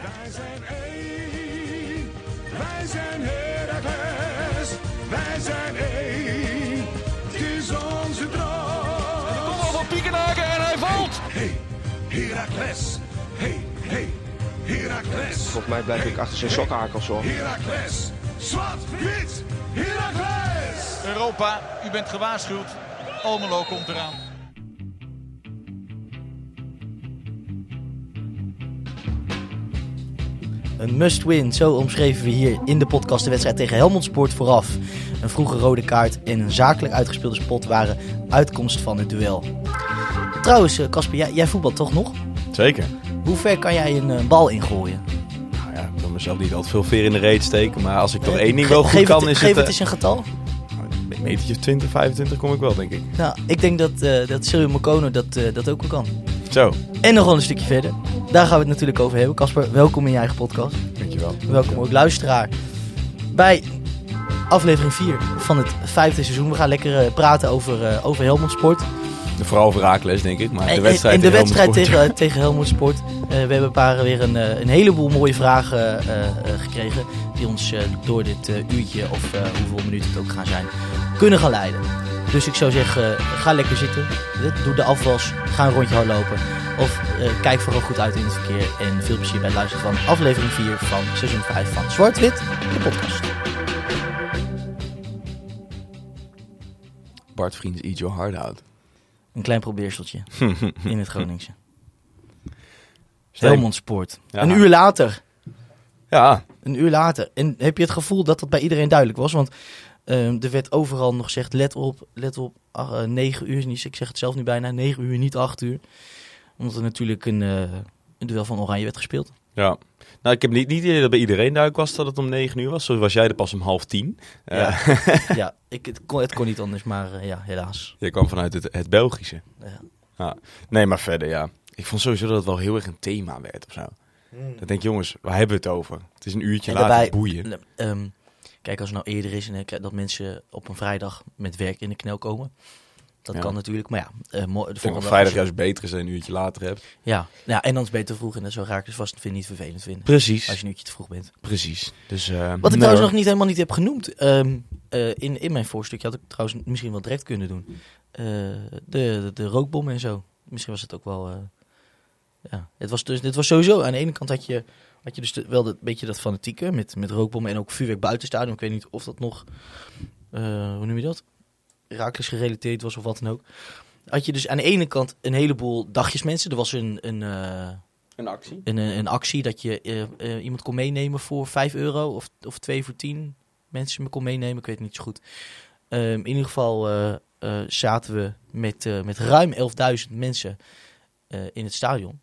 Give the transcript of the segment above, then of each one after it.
Wij zijn één, wij zijn Heracles, wij zijn één, het is onze droom. Kom al van Piekenhaken en hij valt. Hey, Heracles, hey, hey, Heracles. Volgens mij blijf ik achter zijn sokkenhakels hoor. Heracles, zwart, wit, Heracles. Europa, u bent gewaarschuwd. Almelo komt eraan. Een must-win, zo omschreven we hier in de podcast de wedstrijd tegen Helmond Sport vooraf. Een vroege rode kaart en een zakelijk uitgespeelde spot waren uitkomst van het duel. Trouwens, eh, Casper, jij, jij voetbalt toch nog? Zeker. Hoe ver kan jij een eh, bal ingooien? Nou ja, ik wil mezelf niet altijd veel veer in de reet steken. Maar als ik toch Eh, één ding wel goed geef kan, het, is Geef het... het eh, eens een getal. Een metertje 20, 25 kom ik wel, denk ik. Nou, ik denk dat, uh, dat Silvio Mokono dat, uh, dat ook wel kan. Zo, En nog wel een stukje verder. Daar gaan we het natuurlijk over hebben. Casper, welkom in je eigen podcast. dankjewel. Welkom ook luisteraar bij aflevering 4 van het vijfde seizoen. We gaan lekker uh, praten over, uh, over Helmond Sport. Vooral over Raakles, denk ik. Maar de wedstrijd, en de tegen wedstrijd Helmond Sport. tegen, tegen Helmond Sport. Uh, we hebben een paar weer een, een heleboel mooie vragen gekregen. Die ons door dit uurtje of hoeveel minuten het ook gaan zijn, kunnen gaan leiden. Dus ik zou zeggen, ga lekker zitten. Doe de afwas. Ga een rondje hardlopen. Of kijk vooral goed uit in het verkeer. En veel plezier bij het luisteren van aflevering 4 van seizoen 5 van Zwart-Wit, de podcast. Bart Vriends, eat your heart out. Een klein probeerseltje in het Groningse. Helmond Sport. Ja. Een uur later. Ja, Een uur later. En heb je het gevoel dat dat bij iedereen duidelijk was? Want uh, er werd overal nog gezegd, let op, let op, uh, 9 uur. Niet, ik zeg het zelf nu bijna, 9 uur, niet 8 uur. Omdat er natuurlijk een, uh, een duel van Oranje werd gespeeld. ja. Nou, ik heb niet, niet idee dat bij iedereen duidelijk was dat het om 9 uur was. Zo was jij er pas om half tien. Ja, Eh, ja ik, het, kon, het kon niet anders, maar uh, ja, helaas. je kwam vanuit het, het Belgische. Ja. Ja. Nee, maar verder, ja. Ik vond sowieso dat het wel heel erg een thema werd of zo. Dan denk ik, jongens, waar hebben we het over? Het is een uurtje En later daarbij- boeien. Um, kijk, als het nou eerder is en ik- dat mensen op een vrijdag met werk in de knel komen. Dat Ja. kan natuurlijk, maar ja. Uh, de volgende vrijdag dag- juist beter is een uurtje later hebt. Ja, ja, en dan is beter vroeg en dat zo raak ik dus vast vind ik niet vervelend vinden. Precies. Als je een uurtje te vroeg bent. Precies. Dus, eh, Wat ik nou, trouwens nog niet helemaal niet heb genoemd. ehm, eh, in, in mijn voorstukje had ik trouwens misschien wel direct kunnen doen. Eh, de, de, de rookbommen en zo. Misschien was het ook wel... eh, ja, het was, dus, dit was sowieso... Aan de ene kant had je, had je dus de- wel een beetje dat fanatieke met, met rookbommen en ook vuurwerk buiten stadion. Ik weet niet of dat nog... eh, hoe noem je dat? Raakles gerelateerd was of wat dan ook. Had je dus aan de ene kant een heleboel dagjesmensen. Er was een... een eh, Een actie. een, een actie dat je eh, eh, iemand kon meenemen voor 5 euro of, of 2 voor 10 mensen me kon meenemen. Ik weet het niet zo goed. Ehm, in ieder geval eh, eh, zaten we met, eh, met ruim 11.000 mensen eh, in het stadion.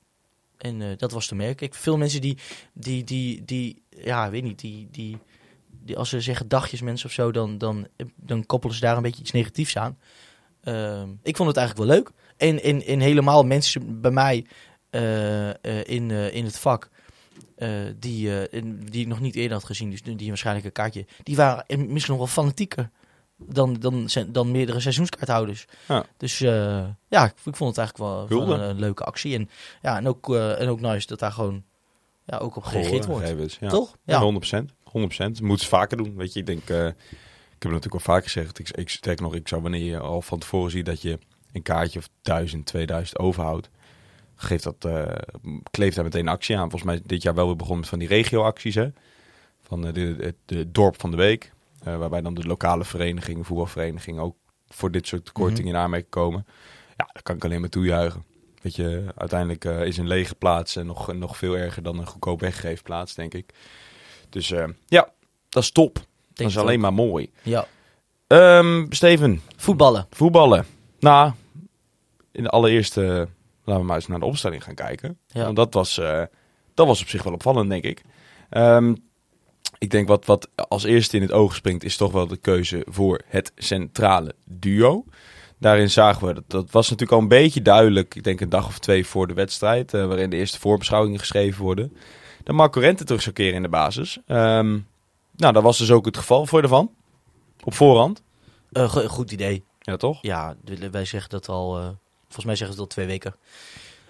En eh, dat was te merken. Ik, veel mensen die, die, die, die, ja, weet niet, die, die, die als ze zeggen dagjes mensen of zo, dan, dan, dan koppelen ze daar een beetje iets negatiefs aan. Ehm, ik vond het eigenlijk wel leuk. En, en, en helemaal mensen bij mij eh, eh, in, in het vak. die, die ik nog niet eerder had gezien, dus die waarschijnlijk een kaartje. Die waren misschien nog wel fanatieker dan, dan, zijn- dan meerdere seizoenskaarthouders. Ja. Dus eh, ja, ik, ik vond het eigenlijk wel, een, een leuke actie. En, ja, en, ook, eh, en ook nice dat daar gewoon ja, ook op gereageerd wordt. Ja. Toch? Ja, Ja. 100%. 100%. Dat moeten ze vaker doen. Weet je, ik denk, eh, ik heb het natuurlijk al vaker gezegd. Ik, ik sterk nog, ik zou wanneer je al van tevoren ziet dat je een kaartje of 1000, 2000 overhoudt, geeft dat, kleeft daar meteen actie aan. Volgens mij dit jaar wel weer begonnen met van die regioacties, hè. Van de, de dorp van de week. Eh, waarbij dan de lokale verenigingen, voetbalverenigingen ook voor dit soort kortingen in aanmerking komen. Ja, dat kan ik alleen maar toejuichen. Weet je, uiteindelijk eh, is een lege plaats en nog, nog veel erger dan een goedkoop weggegeven plaats, denk ik. Dus eh, ja, dat is top. dat is alleen ook. maar mooi. Ja. Ehm, Steven, Voetballen. voetballen. Nou, in de allereerste, laten we maar eens naar de opstelling gaan kijken. Ja. Want dat was, eh, dat was op zich wel opvallend, denk ik. Ehm, ik denk wat, wat als eerste in het oog springt, is toch wel de keuze voor het centrale duo. Daarin zagen we, dat, dat was natuurlijk al een beetje duidelijk, ik denk een dag of twee voor de wedstrijd, eh, waarin de eerste voorbeschouwingen geschreven worden. Dat Marco Rente terug zou keren in de basis. Ehm, nou, dat was dus ook het geval voor ervan. Op voorhand. Go- goed idee. Ja, toch? Ja, wij zeggen dat al, eh, volgens mij zeggen ze dat al twee weken.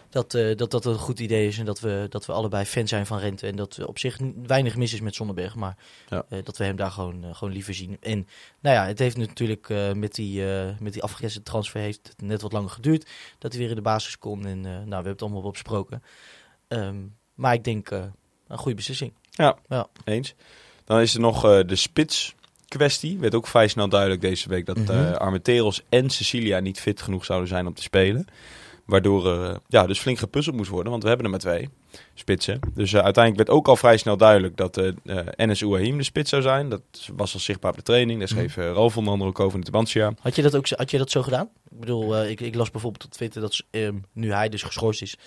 Dat, eh, dat dat een goed idee is en dat we, dat we allebei fan zijn van Rente. En dat op zich weinig mis is met Zonneberg, maar Ja. eh, dat we hem daar gewoon, eh, gewoon liever zien. En nou ja, het heeft natuurlijk met, die, met die afgekeerde transfer heeft het net wat langer geduurd dat hij weer in de basis kon. En nou, we hebben het allemaal wel besproken. Ehm, maar ik denk een goede beslissing. Eens. Dan is er nog de spits kwestie. Werd ook vrij snel duidelijk deze week dat Mhm. eh Armenteros en Cecilia niet fit genoeg zouden zijn om te spelen. Waardoor er eh, ja, dus flink gepuzzeld moest worden, want we hebben er maar twee spitsen. Dus eh, uiteindelijk werd ook al vrij snel duidelijk dat eh eh, Enes Ouahim de spits zou zijn. Dat was al zichtbaar op de training. Daar schreef eh Ralf onder andere ook over in de Tubantia. Had je dat ook had je dat zo gedaan? Ik bedoel, ik, ik las bijvoorbeeld op Twitter dat ehm, nu hij dus geschorst is,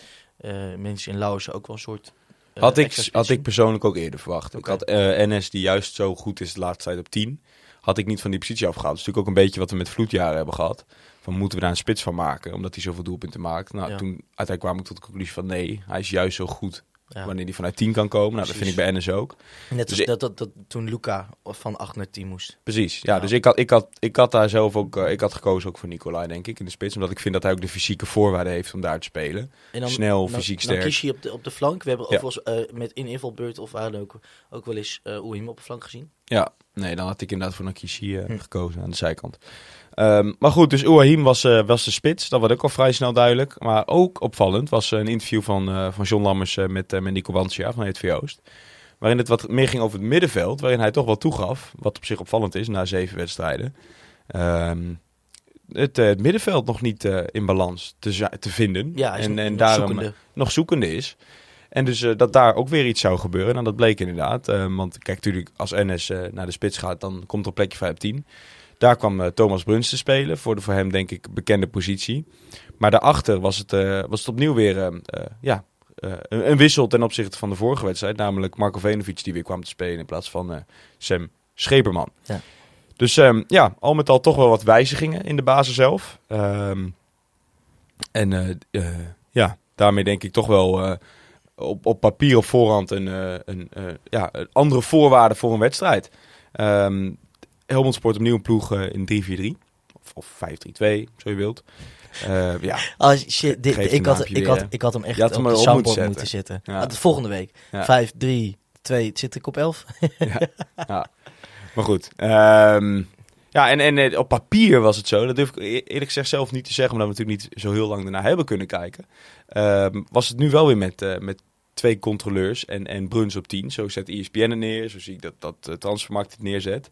mensen in Lauwersen ook wel een soort. Had ik, had ik persoonlijk ook eerder verwacht. Ik had NS, die juist zo goed is de laatste tijd op 10, had ik niet van die positie afgehaald. Dat is natuurlijk ook een beetje wat we met vloedjaren hebben gehad. Van moeten we daar een spits van maken, omdat hij zoveel doelpunten maakt. Nou, Ja. toen uiteindelijk kwam ik tot de conclusie van nee, hij is juist zo goed Ja. wanneer hij vanuit 10 kan komen. Nou, dat vind ik bij NS ook. Net Dus ik- dat, dat, dat toen Luca van 8 naar 10 moest. Precies. Ja, Ja. dus ik had, ik, had, ik had daar zelf ook, eh, ik had gekozen ook voor Nicolai, denk ik, in de spits. Omdat ik vind dat hij ook de fysieke voorwaarden heeft om daar te spelen. En dan, Snel, dan- fysiek dan sterk. kies je op de, op de flank. We hebben Ja. eens eh, met in invalbeurt of waar dan ook, ook wel eens eh Oeim op de flank gezien. Ja, nee, dan had ik inderdaad voor Nakishi Hm. gekozen aan de zijkant. Ehm, maar goed, dus Ouahim was, eh, was de spits. Dat was ook al vrij snel duidelijk. Maar ook opvallend was eh, een interview van, eh, van John Lammers met, met Nico Wantia van het Oost. Waarin het wat meer ging over het middenveld. Waarin hij toch wel toegaf, wat op zich opvallend is na zeven wedstrijden. ehm, het, het middenveld nog niet in balans te, te vinden. Ja, en, nog en daarom zoekende. nog zoekende is. En dus dat daar ook weer iets zou gebeuren. En dat bleek inderdaad. Eh, want kijk, natuurlijk, als NS naar de spits gaat, dan komt er een plekje 5 op 10. Daar kwam eh, Thomas Bruns te spelen. Voor de voor hem, denk ik, bekende positie. Maar daarachter was het, eh, was het opnieuw weer eh, ja, een, een wissel ten opzichte van de vorige wedstrijd. Namelijk Marco Venovic die weer kwam te spelen in plaats van eh, Sam Scheperman. Ja. Dus ehm, ja, al met al toch wel wat wijzigingen in de basis zelf. Ehm, en ja, daarmee denk ik toch wel op, op papier op voorhand een, een, ja, andere voorwaarden voor een wedstrijd. Ehm Helmond Sport opnieuw een ploeg eh, in 3-4-3. Of, of 5-3-2, zo je wilt. Eh, ja, Oh shit, dit, ik, had, ik, weer, had, ik had hem echt had op hem de erop soundboard moeten moeten zetten. Ja. Ah, de volgende week. Ja. 5, 3, 2, zit ik op 11? maar goed. Ehm, ja, en, en eh, op papier was het zo. Dat durf ik e- eerlijk gezegd zelf niet te zeggen, omdat we natuurlijk niet zo heel lang daarna hebben kunnen kijken. Ehm, was het nu wel weer met, eh, met twee controleurs en, en Bruns op 10. Zo zet ESPN het neer, zo zie ik dat, dat eh, Transfermarkt het neerzet.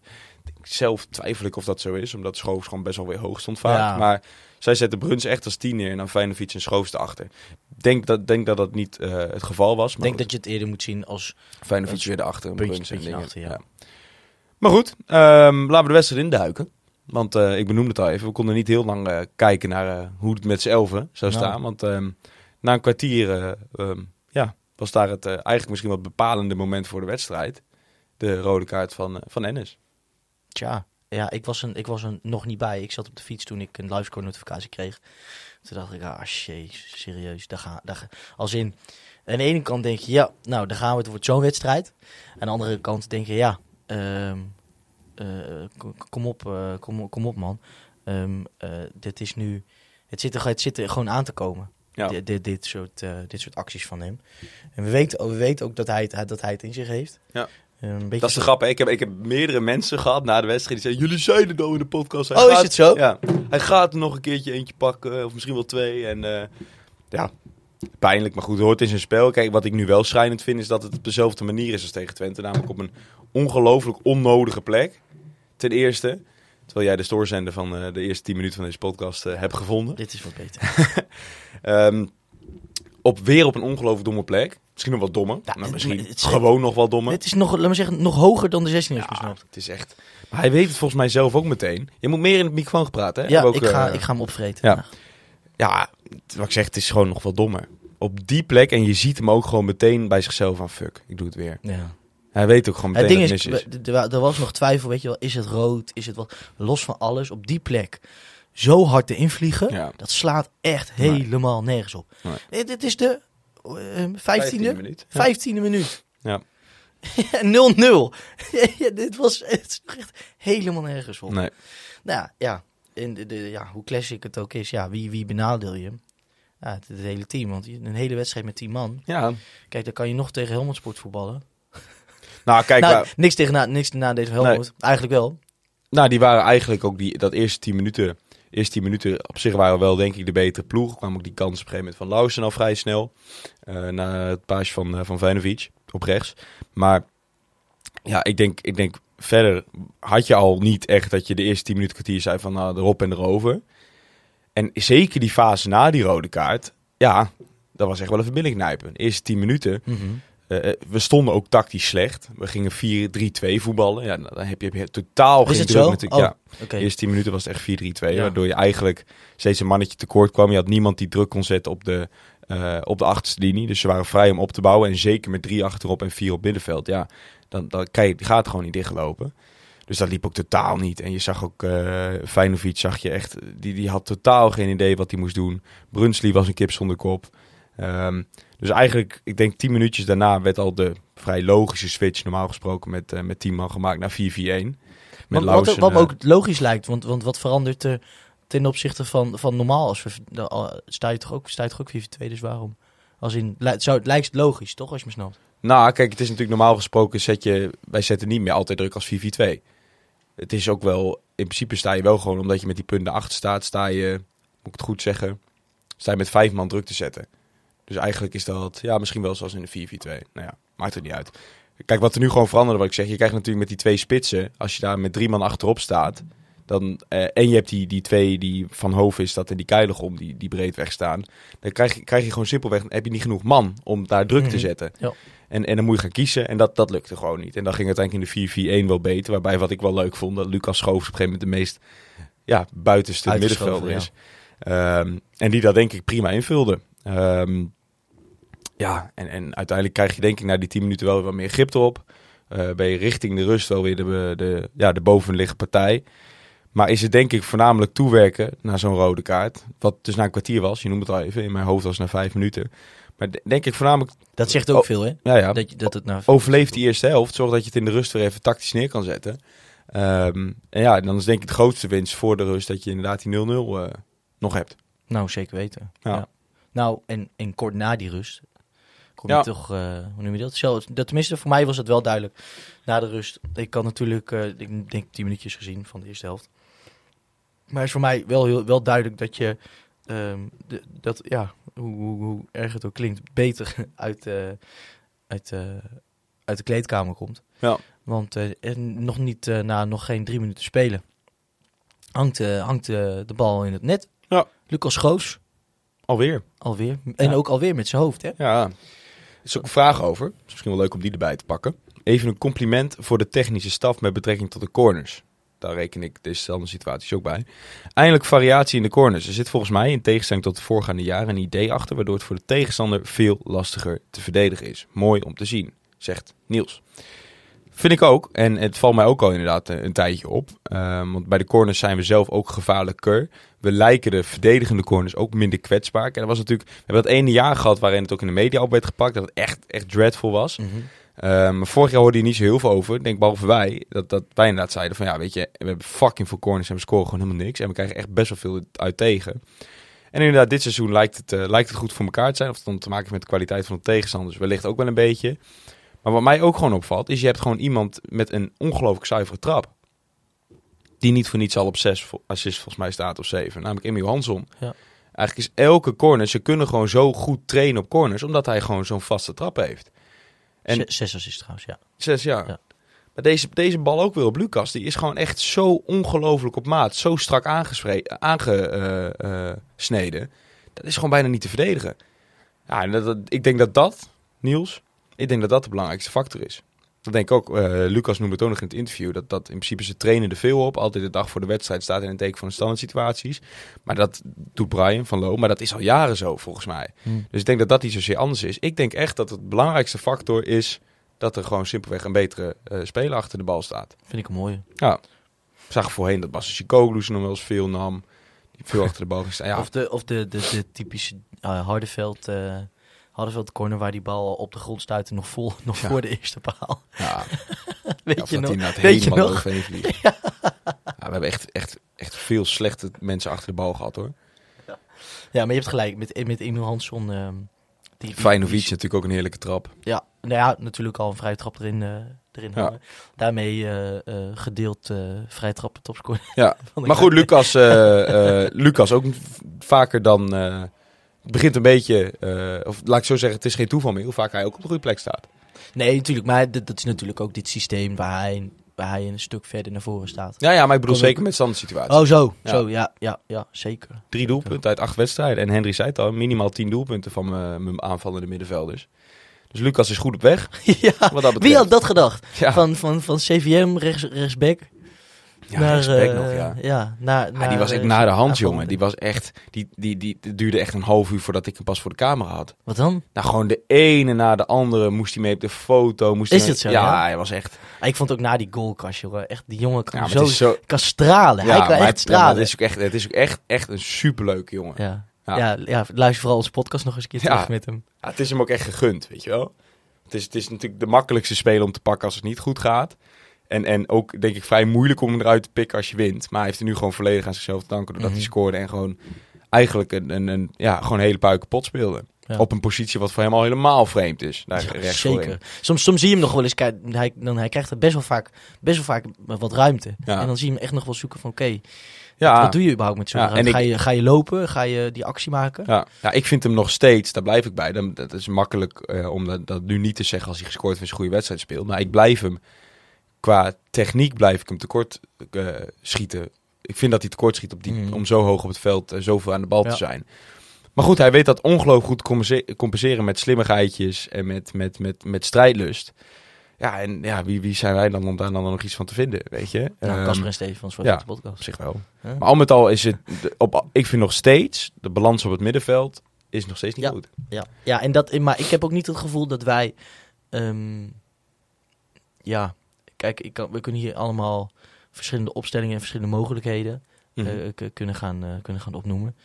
Zelf twijfel ik of dat zo is, omdat Schoofs gewoon best wel weer hoog stond vaak. Ja. Maar zij zetten Bruns echt als 10 neer en dan Feyenoord en Schoofs erachter. Denk dat, denk dat dat niet eh, het geval was. Ik Maar denk dat je het eerder moet zien als... Feyenoord weer erachter. en Bruns en dingen. achter, ja. Maar goed, ehm, laten we de wedstrijd induiken. Want eh, ik benoemde het al even. We konden niet heel lang eh, kijken naar hoe het met z'n elfen zou Nou. staan. Want ehm, na een kwartier eh, ehm, ja, was daar het eigenlijk misschien wat bepalende moment voor de wedstrijd. De rode kaart van, van Ennis. Tja, ja, ik was, een, ik was er nog niet bij. Ik zat op de fiets toen ik een livescore notificatie kreeg. Toen dacht ik, ah, jezus, serieus. Daar ga, daar, ga- als in, aan de ene kant denk je, ja, nou, daar gaan we, het wordt zo'n wedstrijd. Aan de andere kant denk je, ja, ehm, eh, kom- op, eh, kom, kom op man. Ehm, eh, dit is nu, het zit, er, het zit er gewoon aan te komen. Ja. Dit, dit, dit, soort, dit soort acties van hem. En we weten, we weten ook dat hij, het, dat hij het in zich heeft. Ja. Eh, Een beetje Dat is de grap. hè. Ik heb, ik heb meerdere mensen gehad na de wedstrijd die zeiden... Jullie zeiden het al in de podcast. Hij Oh, is gaat- het zo? Ja. Hij gaat er nog een keertje eentje pakken. Of misschien wel twee. En eh, ja, pijnlijk. Maar goed, het hoort in zijn spel. Kijk, wat ik nu wel schrijnend vind... is dat het op dezelfde manier is als tegen Twente. Namelijk op een ongelooflijk onnodige plek. Ten eerste. Terwijl jij de stoorzender van eh, de eerste tien minuten van deze podcast eh, hebt gevonden. Dit is wat beter. Ehm, op weer op een ongelooflijk domme plek. Misschien nog wat dommer. Ja, maar het- misschien het is- gewoon nog wel dommer. Dit is nog, laat me zeggen, nog hoger dan de 16 Ja, besnapt. het is echt. Maar hij weet het volgens mij zelf ook meteen. Je moet meer in het microfoon praten. Hè? Ja, we ik, ook, ga, eh, ik ga hem opvreten. ja. Ja, het- wat ik zeg, het is gewoon nog wel dommer. Op die plek en je ziet hem ook gewoon meteen bij zichzelf aan fuck. Ik doe het weer. Ja. Hij weet ook gewoon Het meteen ding dat is, het mis is. wa- er was nog twijfel, weet je wel, is het rood, is het wat, los van alles, op die plek zo hard te invliegen, Ja. dat slaat echt Nee. helemaal nergens op. Nee. Nee, dit is de vijftiende, minuut. Ja. vijftiende minuut. Ja. 0-0. Ja, dit was het echt helemaal nergens op. Nee. Nou ja, de, de, ja, hoe classic het ook is, ja, wie, wie benadeel je? ja, het, het hele team. Want een hele wedstrijd met 10 man. Ja. Kijk, dan kan je nog tegen Helmond Sport voetballen. Nou, kijk, nou, niks tegen na, niks na deze Helmond. Eigenlijk wel. nou, die waren eigenlijk ook die, dat eerste 10 minuten. Eerste 10 minuten op zich waren wel, denk ik, de betere ploeg. kwam ook die kans op een gegeven moment van Lausen al vrij snel. eh na het paasje van, eh, van op rechts. Maar ja, ik denk, ik denk verder had je al niet echt dat je de eerste 10 minuten kwartier zei van nou, erop en erover. En zeker die fase na die rode kaart. Ja, dat was echt wel een verbinding knijpen. Eerste 10 minuten. Mhm. Eh, we stonden ook tactisch slecht. We gingen 4-3-2 voetballen. Ja, nou, dan heb je, heb je totaal Is geen het druk zo? natuurlijk. Oh, Ja. De eerste 10 minuten was het echt 4-3-2. Ja. Waardoor je eigenlijk steeds een mannetje tekort kwam. Je had niemand die druk kon zetten op de, eh, op de achterste linie. Dus ze waren vrij om op te bouwen. En zeker met drie achterop en vier op middenveld. Ja, dan, dan je, die gaat gewoon niet dichtlopen. Dus dat liep ook totaal niet. En je zag ook eh Feyenoord, zag je echt, die, die had totaal geen idee wat hij moest doen. Brunsli was een kip zonder kop. Ehm, dus eigenlijk, ik denk 10 minuutjes daarna werd al de vrij logische switch normaal gesproken met, eh met 10 man gemaakt naar 4-4-1. Met Want, wat, wat me eh, ook logisch lijkt, want, want wat verandert er ten opzichte van, van normaal? Als we, sta je toch ook, sta je toch ook 4-2, dus waarom? Als in, zou, het lijkt logisch, toch, als je me snapt? Nou, kijk, het is natuurlijk normaal gesproken zet je, wij zetten niet meer altijd druk als 4-4-2. Het is ook wel, in principe sta je wel gewoon, omdat je met die punten achter staat, sta je, moet ik het goed zeggen, sta je met vijf man druk te zetten. Dus eigenlijk is dat, ja, misschien wel zoals in de 4-4-2. Nou ja, maakt het niet uit. Kijk, wat er nu gewoon veranderde, wat ik zeg, je krijgt natuurlijk met die twee spitsen, als je daar met drie man achterop staat, dan, eh, en je hebt die, die twee die van Hoofd is dat en die Keiligom die, die breed wegstaan, dan krijg je, krijg je gewoon simpelweg, heb je niet genoeg man om daar druk te Mhm. zetten. Ja. En, en dan moet je gaan kiezen. En dat, dat lukte gewoon niet. En dan ging het uiteindelijk in de 4-4-1 wel beter. Waarbij wat ik wel leuk vond, dat Lucas Schoofs op een gegeven moment de meest ja, buitenste middenvelder is. Ehm, en die dat denk ik prima invulde. Ehm, ja, en, en uiteindelijk krijg je denk ik na die 10 minuten wel weer wat meer grip erop. Eh, ben je richting de rust wel weer de, de, ja, de bovenliggende partij. Maar is het denk ik voornamelijk toewerken naar zo'n rode kaart. Wat dus na een kwartier was. Je noemt het al even. In mijn hoofd was het na vijf minuten. Maar de- denk ik voornamelijk... Dat zegt ook Oh, veel, hè? Ja, ja, Dat, je, dat het nou... overleef die eerste helft. Zorg dat je het in de rust weer even tactisch neer kan zetten. Ehm, en ja, dan is denk ik de grootste winst voor de rust dat je inderdaad die 0-0 eh, nog hebt. Nou, zeker weten. Ja. Ja. Nou, en, en kort na die rust kom je toch, eh, hoe noem je dat? Dat? Tenminste, voor mij was het wel duidelijk. Na de rust, ik had natuurlijk, eh, ik denk 10 minuutjes gezien van de eerste helft. Maar is voor mij wel, heel, wel duidelijk dat je, ehm, de, dat, ja, hoe, hoe, hoe erg het ook klinkt, beter uit, eh, uit, eh, uit de kleedkamer komt. Ja. Want nog niet, na nog geen drie minuten spelen, hangt, hangt de bal in het net. Ja. Lucas Schoofs, Alweer. alweer. En Ja. ook alweer met zijn hoofd, hè? Ja, is ook een vraag over. Het is misschien wel leuk om die erbij te pakken. Even een compliment voor de technische staf met betrekking tot de corners. Daar reken ik dezelfde situaties ook bij. Eindelijk variatie in de corners. Er zit volgens mij, in tegenstelling tot de voorgaande jaren, een idee achter... waardoor het voor de tegenstander veel lastiger te verdedigen is. Mooi om te zien, zegt Niels. Vind ik ook. En het valt mij ook al inderdaad eh, een tijdje op. Ehm, want bij de corners zijn we zelf ook gevaarlijker. We lijken de verdedigende corners ook minder kwetsbaar. En dat was natuurlijk... We hebben dat ene jaar gehad waarin het ook in de media op werd gepakt. Dat het echt, echt dreadful was. Mhm. Ehm, maar vorig jaar hoorde je niet zo heel veel over. Ik denk behalve wij. Dat, dat wij inderdaad zeiden van ja, weet je, we hebben fucking veel corners en we scoren gewoon helemaal niks. En we krijgen echt best wel veel uit tegen. En inderdaad, dit seizoen lijkt het, eh, lijkt het goed voor elkaar te zijn. Of het dan te maken heeft met de kwaliteit van de tegenstanders. Wellicht ook wel een beetje. Maar wat mij ook gewoon opvalt, is je hebt gewoon iemand met een ongelooflijk zuivere trap. Die niet voor niets al op zes assists volgens mij staat of zeven. Namelijk Emil Hansson. Ja. Eigenlijk is elke corner, ze kunnen gewoon zo goed trainen op corners. Omdat hij gewoon zo'n vaste trap heeft. En- Zes- assists trouwens, ja. Zes jaar. Ja. Maar deze, deze bal ook weer op Lucas. Die is gewoon echt zo ongelooflijk op maat. Zo strak aangesneden. dat is gewoon bijna niet te verdedigen. Ja, en dat, dat- ik denk dat dat, Niels, ik denk dat dat de belangrijkste factor is. Dat denk ik ook. eh, Lucas noemde het ook nog in het interview. Dat, dat in principe ze trainen er veel op. Altijd de dag voor de wedstrijd staat in een teken van de standaard situaties. Maar dat doet Brian van Loo. Maar dat is al jaren zo volgens mij. Hmm. Dus ik denk dat dat niet zozeer anders is. Ik denk echt dat het belangrijkste factor is dat er gewoon simpelweg een betere eh, speler achter de bal staat. Vind ik een mooie. Ja. Ik zag voorheen dat Basse Chicoglu ze nog wel eens veel nam. Die veel achter de bal ging staan. Ja, Of de, of de, de, de typische eh, Hardeveld, eh Hardeveld corner waar die bal op de grond stuitte nog, vol, nog Ja. voor de eerste paal. ja, Weet je nog? Weet je helemaal nog? Ja. we hebben echt, echt, echt veel slechte mensen achter de bal gehad hoor. Ja, maar je hebt gelijk. Met, met Emil Hansson... ehm die, Feyenoord natuurlijk ook een heerlijke trap. Ja, nou ja, natuurlijk al een vrije trap erin, eh, erin Ja. hangen. Daarmee eh, eh, gedeeld vrije trappen topscorer. Ja, de maar goed. Lucas, Lucas ook vaker dan... eh, het begint een beetje, eh, of laat ik zo zeggen, het is geen toeval meer hoe vaak hij ook op de goede plek staat. Nee, natuurlijk. Maar dat, dat is natuurlijk ook dit systeem waar hij, waar hij een stuk verder naar voren staat. Ja, ja, maar ik bedoel zeker met standaard situaties. Oh, zo. Ja. Zo, ja, ja, ja, zeker. Drie doelpunten uit acht wedstrijden. En Henry zei het al, minimaal tien doelpunten van mijn mijn aanvallende middenvelders. Dus Lucas is goed op weg, ja. Wie had dat gedacht? Ja, Van, van, van CVM, rechts, rechtsback. Ja naar, respect eh, nog, ja. ja naar, Ja, naar, die was echt eh, naar de hand, jongen. Die was echt, die, die, die, het duurde echt een half uur voordat ik hem pas voor de camera had. Wat dan? Nou, gewoon de ene na de andere moest hij mee op de foto. Moest Is hij het zo, Ja, hij was echt... Ah, Ik vond ook na die goalkast, jongen. Echt, die jongen kan zo, zo... kan stralen. Ja, hij kan echt het, ja, stralen. het is ook echt, het is ook echt, echt een superleuke jongen. Ja. Ja. Ja. Luister vooral onze podcast nog eens een keer terug met hem. Ja, het is hem ook echt gegund, weet je wel. Het is, het is natuurlijk de makkelijkste speler om te pakken als het niet goed gaat. En, en ook, denk ik, vrij moeilijk om hem eruit te pikken als je wint. Maar hij heeft er nu gewoon volledig aan zichzelf te danken doordat Mhm. hij scoorde. En gewoon eigenlijk een, een, een, ja, gewoon een hele puiken pot speelde. Ja. Op een positie wat voor hem al helemaal vreemd is. Daar Ja, rechts zeker. Soms, soms zie je hem nog wel eens, hij, dan, hij krijgt er best wel vaak, best wel vaak wat ruimte. Ja. En dan zie je hem echt nog wel zoeken van, oké, Ja, wat doe je überhaupt met zo'n Ja, Ga, je, ga je lopen? Ga je die actie maken? Ja, ja, ik vind hem nog steeds, daar blijf ik bij. Dan, dat is makkelijk eh, om dat, dat nu niet te zeggen als hij gescoord heeft en een goede wedstrijd speelt. Maar ik blijf hem, qua techniek blijf ik hem tekort eh, schieten. Ik vind dat hij tekort schiet op die, Mhm. om zo hoog op het veld en zoveel aan de bal Ja. te zijn. Maar goed, hij weet dat ongelooflijk goed compense- compenseren met slimmigheidjes en met, met, met, met strijdlust. Ja, en ja, wie, wie zijn wij dan om daar dan nog iets van te vinden, weet je? Nou, Ehm, Casper en Stefans voor ja. de podcast. op zich wel. Huh? Maar al met al is het, op, ik vind nog steeds, de balans op het middenveld is nog steeds niet Ja. goed. Ja, ja en dat, maar ik heb ook niet het gevoel dat wij. ehm, ja, kijk, ik kan, we kunnen hier allemaal verschillende opstellingen en verschillende mogelijkheden Mhm. eh, k- kunnen, gaan, eh, kunnen gaan opnoemen.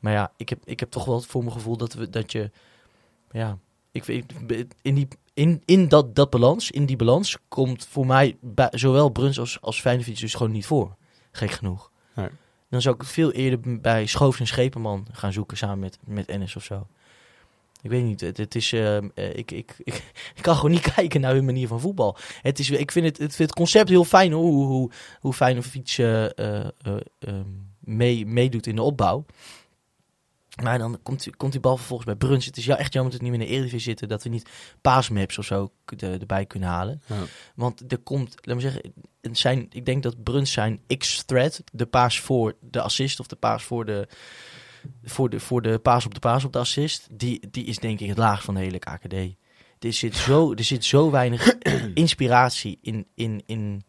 Maar ja, ik heb, ik heb toch wel voor mijn gevoel dat, we, dat je. Ja, ik, weet- in, die, in, in dat, dat balans, in die balans, komt voor mij bij, zowel Bruns als, als Feyenoord dus gewoon niet voor. Gek genoeg. Nee. Dan zou ik veel eerder bij Schoofs en Schepenman gaan zoeken samen met, met Ennis of zo. Ik weet niet, het, het is, ehm, eh, ik, ik, ik, ik kan gewoon niet kijken naar hun manier van voetbal. Het is, ik vind het, het, het concept heel fijn hoe, hoe, hoe Feyenoord eh, eh, eh, ehm, mee, meedoet in de opbouw. Maar dan komt, komt die bal vervolgens bij Bruns. Het is ja, echt jammer dat we niet meer in de Eredivisie zitten. Dat we niet paasmaps of zo de- erbij kunnen halen. Ja. Want er komt, laat me zeggen, zijn, ik denk dat Bruns zijn X-thread, de paas voor de assist of de paas voor de, voor de, voor de paas op de paas op de assist, die, die is denk ik het laagst van de hele KKD. Er zit zo, er zit zo weinig inspiratie in, in, in,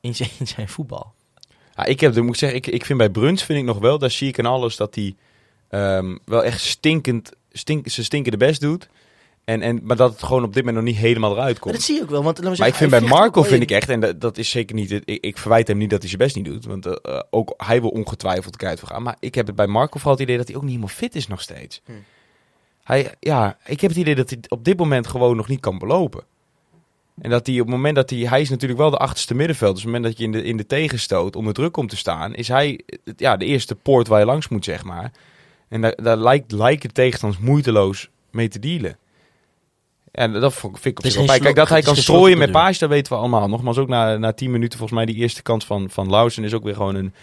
in, zijn, in zijn voetbal. Ja, ik heb, moet ik zeggen, ik, ik vind bij Bruns vind ik nog wel, daar zie ik aan alles dat hij ehm, wel echt stinkend, stink, zijn stinkende best doet. En, en, maar dat het gewoon op dit moment nog niet helemaal eruit Maar komt. dat zie je ook wel. Want, Maar ik zeggen, vind bij Marco vind in. ik echt, en dat, dat is zeker niet, ik, ik verwijt hem niet dat hij zijn best niet doet, want eh, eh, ook hij wil ongetwijfeld kwijt voor gaan. Maar ik heb het bij Marco vooral het idee dat hij ook niet helemaal fit is nog steeds. Hm. Hij, ja, ik heb het idee dat hij op dit moment gewoon nog niet kan belopen. En dat hij op het moment dat hij, hij is natuurlijk wel de achterste middenveld, dus op het moment dat je in de, in de tegenstoot onder druk komt te staan, is hij ja, de eerste poort waar je langs moet, zeg maar. En daar, daar lijkt, lijken tegenstanders moeiteloos mee te dealen. En dat vond- vind ik op zich wel. Kijk, dat hij kan strooien met paasje, dat weten we allemaal. Nogmaals, ook na, na 10 minuten, volgens mij, die eerste kans van, van Lausen is ook weer gewoon een,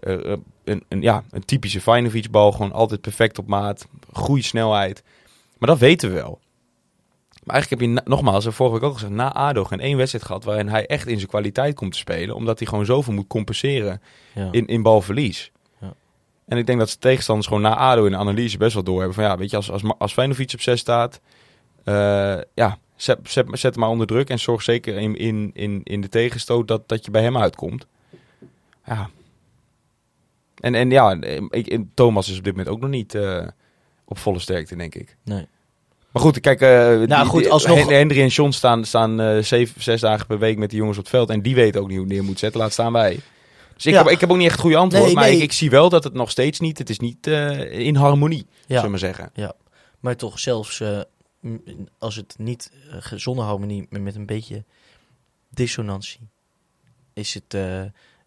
eh, eh, een, een, ja, een typische Feyenoord-bal. Gewoon altijd perfect op maat, goede snelheid. Maar dat weten we wel. Maar eigenlijk heb je, nogmaals, en vorige week ook gezegd, na ADO geen één wedstrijd gehad waarin hij echt in zijn kwaliteit komt te spelen. Omdat hij gewoon zoveel moet compenseren Ja. in, in balverlies. Ja. En ik denk dat de tegenstanders gewoon na ADO in de analyse best wel doorhebben van ja, weet je, als, als, als Feyenoord op 6 staat, eh, ja, zet, zet, zet hem maar onder druk en zorg zeker in, in, in, in de tegenstoot dat, dat je bij hem uitkomt. Ja. En, en ja, ik, en Thomas is op dit moment ook nog niet eh, op volle sterkte, denk ik. Nee. Maar goed, kijk, eh die- goed, alsnog- Hen- Hendry en John staan, staan eh, zeven, zes dagen per week met die jongens op het veld. En die weten ook niet hoe neer moet zetten, laat staan wij. Dus ik, Ja. heb, ik heb ook niet echt het goede antwoord. Nee, maar nee. Ik, ik zie wel dat het nog steeds niet, het is niet eh, in harmonie, Ja. zullen we maar zeggen. Maar toch, zelfs eh, als het niet eh, zonder harmonie, maar met een beetje dissonantie, is het, eh,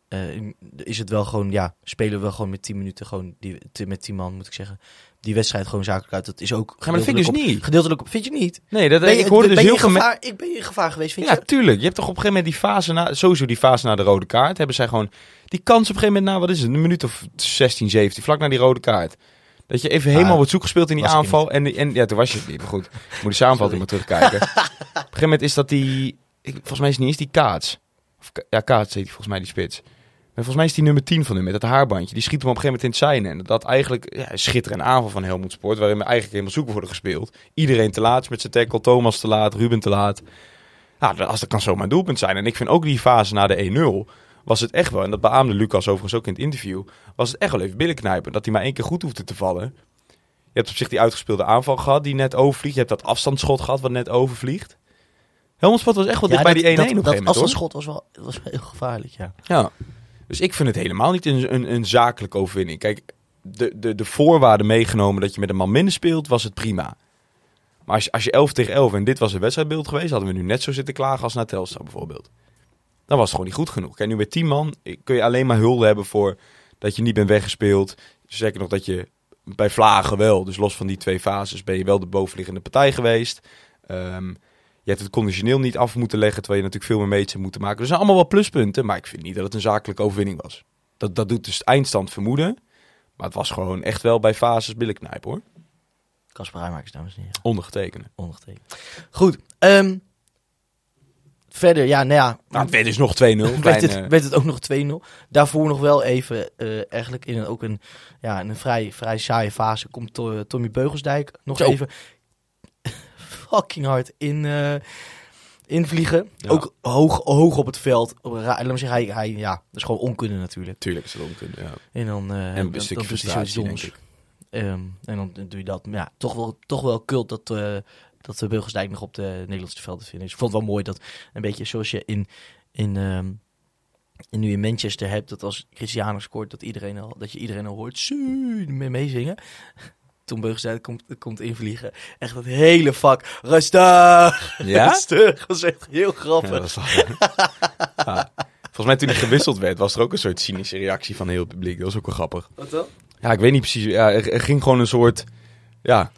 eh, is het wel gewoon, ja, spelen we wel gewoon met 10 minuten, gewoon die, te- met 10 man moet ik zeggen, die wedstrijd gewoon zakelijk uit. Dat is ook Ja, maar dat vind ik dus niet. Gedeeltelijk op, vind je niet? Nee, dat, Ben je, ik hoorde dus je heel gevaar, ik ben je in gevaar geweest, vind Ja, je? tuurlijk. Je hebt toch op een gegeven moment die fase na, sowieso die fase na de rode kaart, hebben zij gewoon die kans op een gegeven moment na, wat is het, een minuut of 16, 17, vlak na die rode kaart. Dat je even helemaal wordt zoekgespeeld in die aanval. En, en ja, toen was je het niet, maar goed. Moet die samenvatting maar terugkijken. op een gegeven moment is dat die, ik, volgens mij is het niet eens die Kaats. Of, ja, Kaats heet die volgens mij, die spits. Maar volgens mij is die nummer 10 van hem met dat haarbandje. Die schiet hem op een gegeven moment in het zijn. En dat eigenlijk ja, een schitterende aanval van Helmond Sport. Waarin we eigenlijk helemaal zoeken worden gespeeld. Iedereen te laat is met zijn tackle. Thomas te laat, Ruben te laat. Nou, dat- als dat kan zomaar een doelpunt zijn. En ik vind ook die fase na de 1-0 was het echt wel. En dat beaamde Lucas overigens ook in het interview. Was het echt wel even billenknijpen. Dat hij maar één keer goed hoefde te vallen. Je hebt op zich die uitgespeelde aanval gehad die net overvliegt. Je hebt dat afstandsschot gehad wat net overvliegt. Helmond Sport was echt wel dicht bij die 1-1 op een dat, gegeven dat moment hoor. afstandsschot was wel, was heel gevaarlijk, ja. Ja. Dus ik vind het helemaal niet een, een, een zakelijke overwinning. Kijk, de, de, de voorwaarden meegenomen dat je met een man minder speelt, was het prima. Maar als, je- als je 11 tegen 11 en dit was een wedstrijdbeeld geweest, hadden we nu net zo zitten klagen als naar Telstar bijvoorbeeld. Dan was het gewoon niet goed genoeg. Kijk, nu met 10 man kun je alleen maar hulde hebben voor dat je niet bent weggespeeld. Zeker nog dat je bij Vlagen wel, dus los van die twee fases, ben je wel de bovenliggende partij geweest. Ehm, je hebt het conditioneel niet af moeten leggen, terwijl je natuurlijk veel meer meters hebt moeten maken. Er zijn allemaal wel pluspunten, maar ik vind niet dat het een zakelijke overwinning was. Dat, dat doet dus eindstand vermoeden. Maar het was gewoon echt wel bij fases billenknijpen hoor. Kasper Rijmakers, dames en heren. Ondergetekende. Ondergetekend. Goed. ehm, verder, ja, nou ja. Nou, het werd dus nog 2-0. werd, Klein, het, eh, werd het ook nog 2-0. Daarvoor nog wel even, eh, eigenlijk in een, ook een, ja, in een vrij, vrij saaie fase, komt To- Tommy Beugelsdijk nog Zo. even fucking hard in, eh, invliegen. Ja. Ook hoog, hoog op het veld. Laat me zeggen, hij, hij, ja, dat is gewoon onkunde natuurlijk. Tuurlijk is het onkunde, ja. En dan, eh, En dan- een dan stukje doet hij zoiets frustratie, denk doms. ik. Ehm, en dan doe je dat. Maar ja, toch wel, toch wel kult dat, eh dat de Beugelsdijk nog op de Nederlandse velden vinden. Dus ik vond het wel mooi dat een beetje zoals je in, in, ehm, in nu in Manchester hebt, dat als Cristiano scoort, dat, iedereen al, dat je iedereen al hoort mee meezingen. Toen Beugelsdijk komt, komt invliegen. Echt dat hele vak. Rustig! Ja? Rustig! Dat was echt heel grappig. Ja, is Ja. Volgens mij toen hij gewisseld werd, was er ook een soort cynische reactie van heel het publiek. Dat was ook wel grappig. Wat dan? Ja, ik weet niet precies. Ja, er, er ging gewoon een soort... Ja,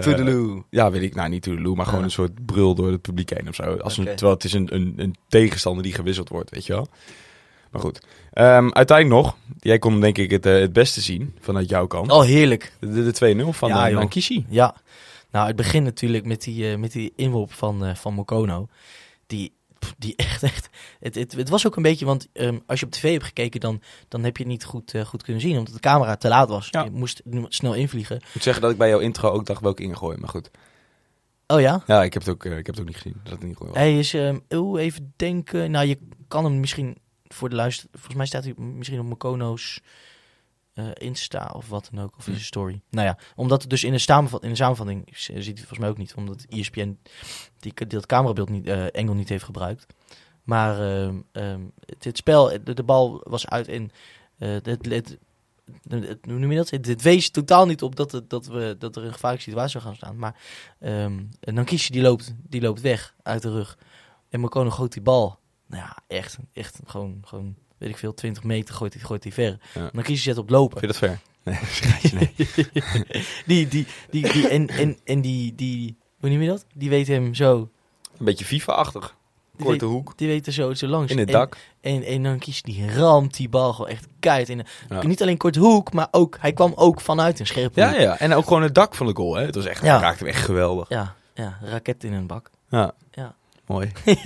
Toedeloe. Ja, weet ik. Nou, niet Toedeloe, maar gewoon een soort brul door het publiek heen of zo. Als een, terwijl het is een, een, een tegenstander die gewisseld wordt, weet je wel. Maar goed. Ehm, uiteindelijk nog, jij kon denk ik het, eh, het beste zien vanuit jouw kant. Oh, heerlijk. De, de 2-0 van Ja, joh. Nankishi. Ja, nou het begint natuurlijk met die, eh, met die inworp van, eh, van Mokono. Die, echt, echt. Het, het, het was ook een beetje, want ehm, als je op tv hebt gekeken, dan, dan heb je het niet goed, eh, goed kunnen zien, omdat de camera te laat was. Ja. Je moest snel invliegen. Ik moet zeggen dat ik bij jouw intro ook dacht welke ingooien, maar goed. Oh ja? Ja, ik heb het ook, eh, ik heb het ook niet gezien. Dat het niet goed was. Hij is, ehm oeh, even denken. Nou, je kan hem misschien voor de luister. Volgens mij staat hij misschien op Mokono's eh Insta of wat dan ook, of in zijn story. Nou ja, omdat het dus in de, samenvat, in de samenvatting ziet hij het volgens mij ook niet, omdat ESPN die, die dat camerabeeld niet, eh engel niet heeft gebruikt. Maar ehm, ehm, het, het spel, de, de bal was uit en eh, het, het, het, hoe noem je dat? Het, wees totaal niet op dat, het, dat, we, dat er een gevaarlijke situatie zou gaan staan. Maar ehm Nankishi die loopt, die loopt weg uit de rug. En Mokono gooit die bal. Nou ja, echt, echt gewoon, gewoon weet ik veel, 20 meter gooit hij gooit hij ver. Ja. Nankishi zet op lopen. Vind je dat ver? Nee, die, die, die, die, en, en, en die, die, hoe noem je dat? Die weet hem zo, Een beetje FIFA-achtig. Die Korte weet- hoek. die weet er zo, zo langs. In het En- dak. En, en dan kiest die ramt die bal gewoon echt keihard in. Ja. Niet alleen kort hoek, maar ook, hij kwam ook vanuit een scherpe Ja, hoek. ja. En ook gewoon het dak van de goal. Hè. Het was echt, Ja. raakte hem echt geweldig. Ja, ja, raket in een bak. Ja. Ja. Mooi.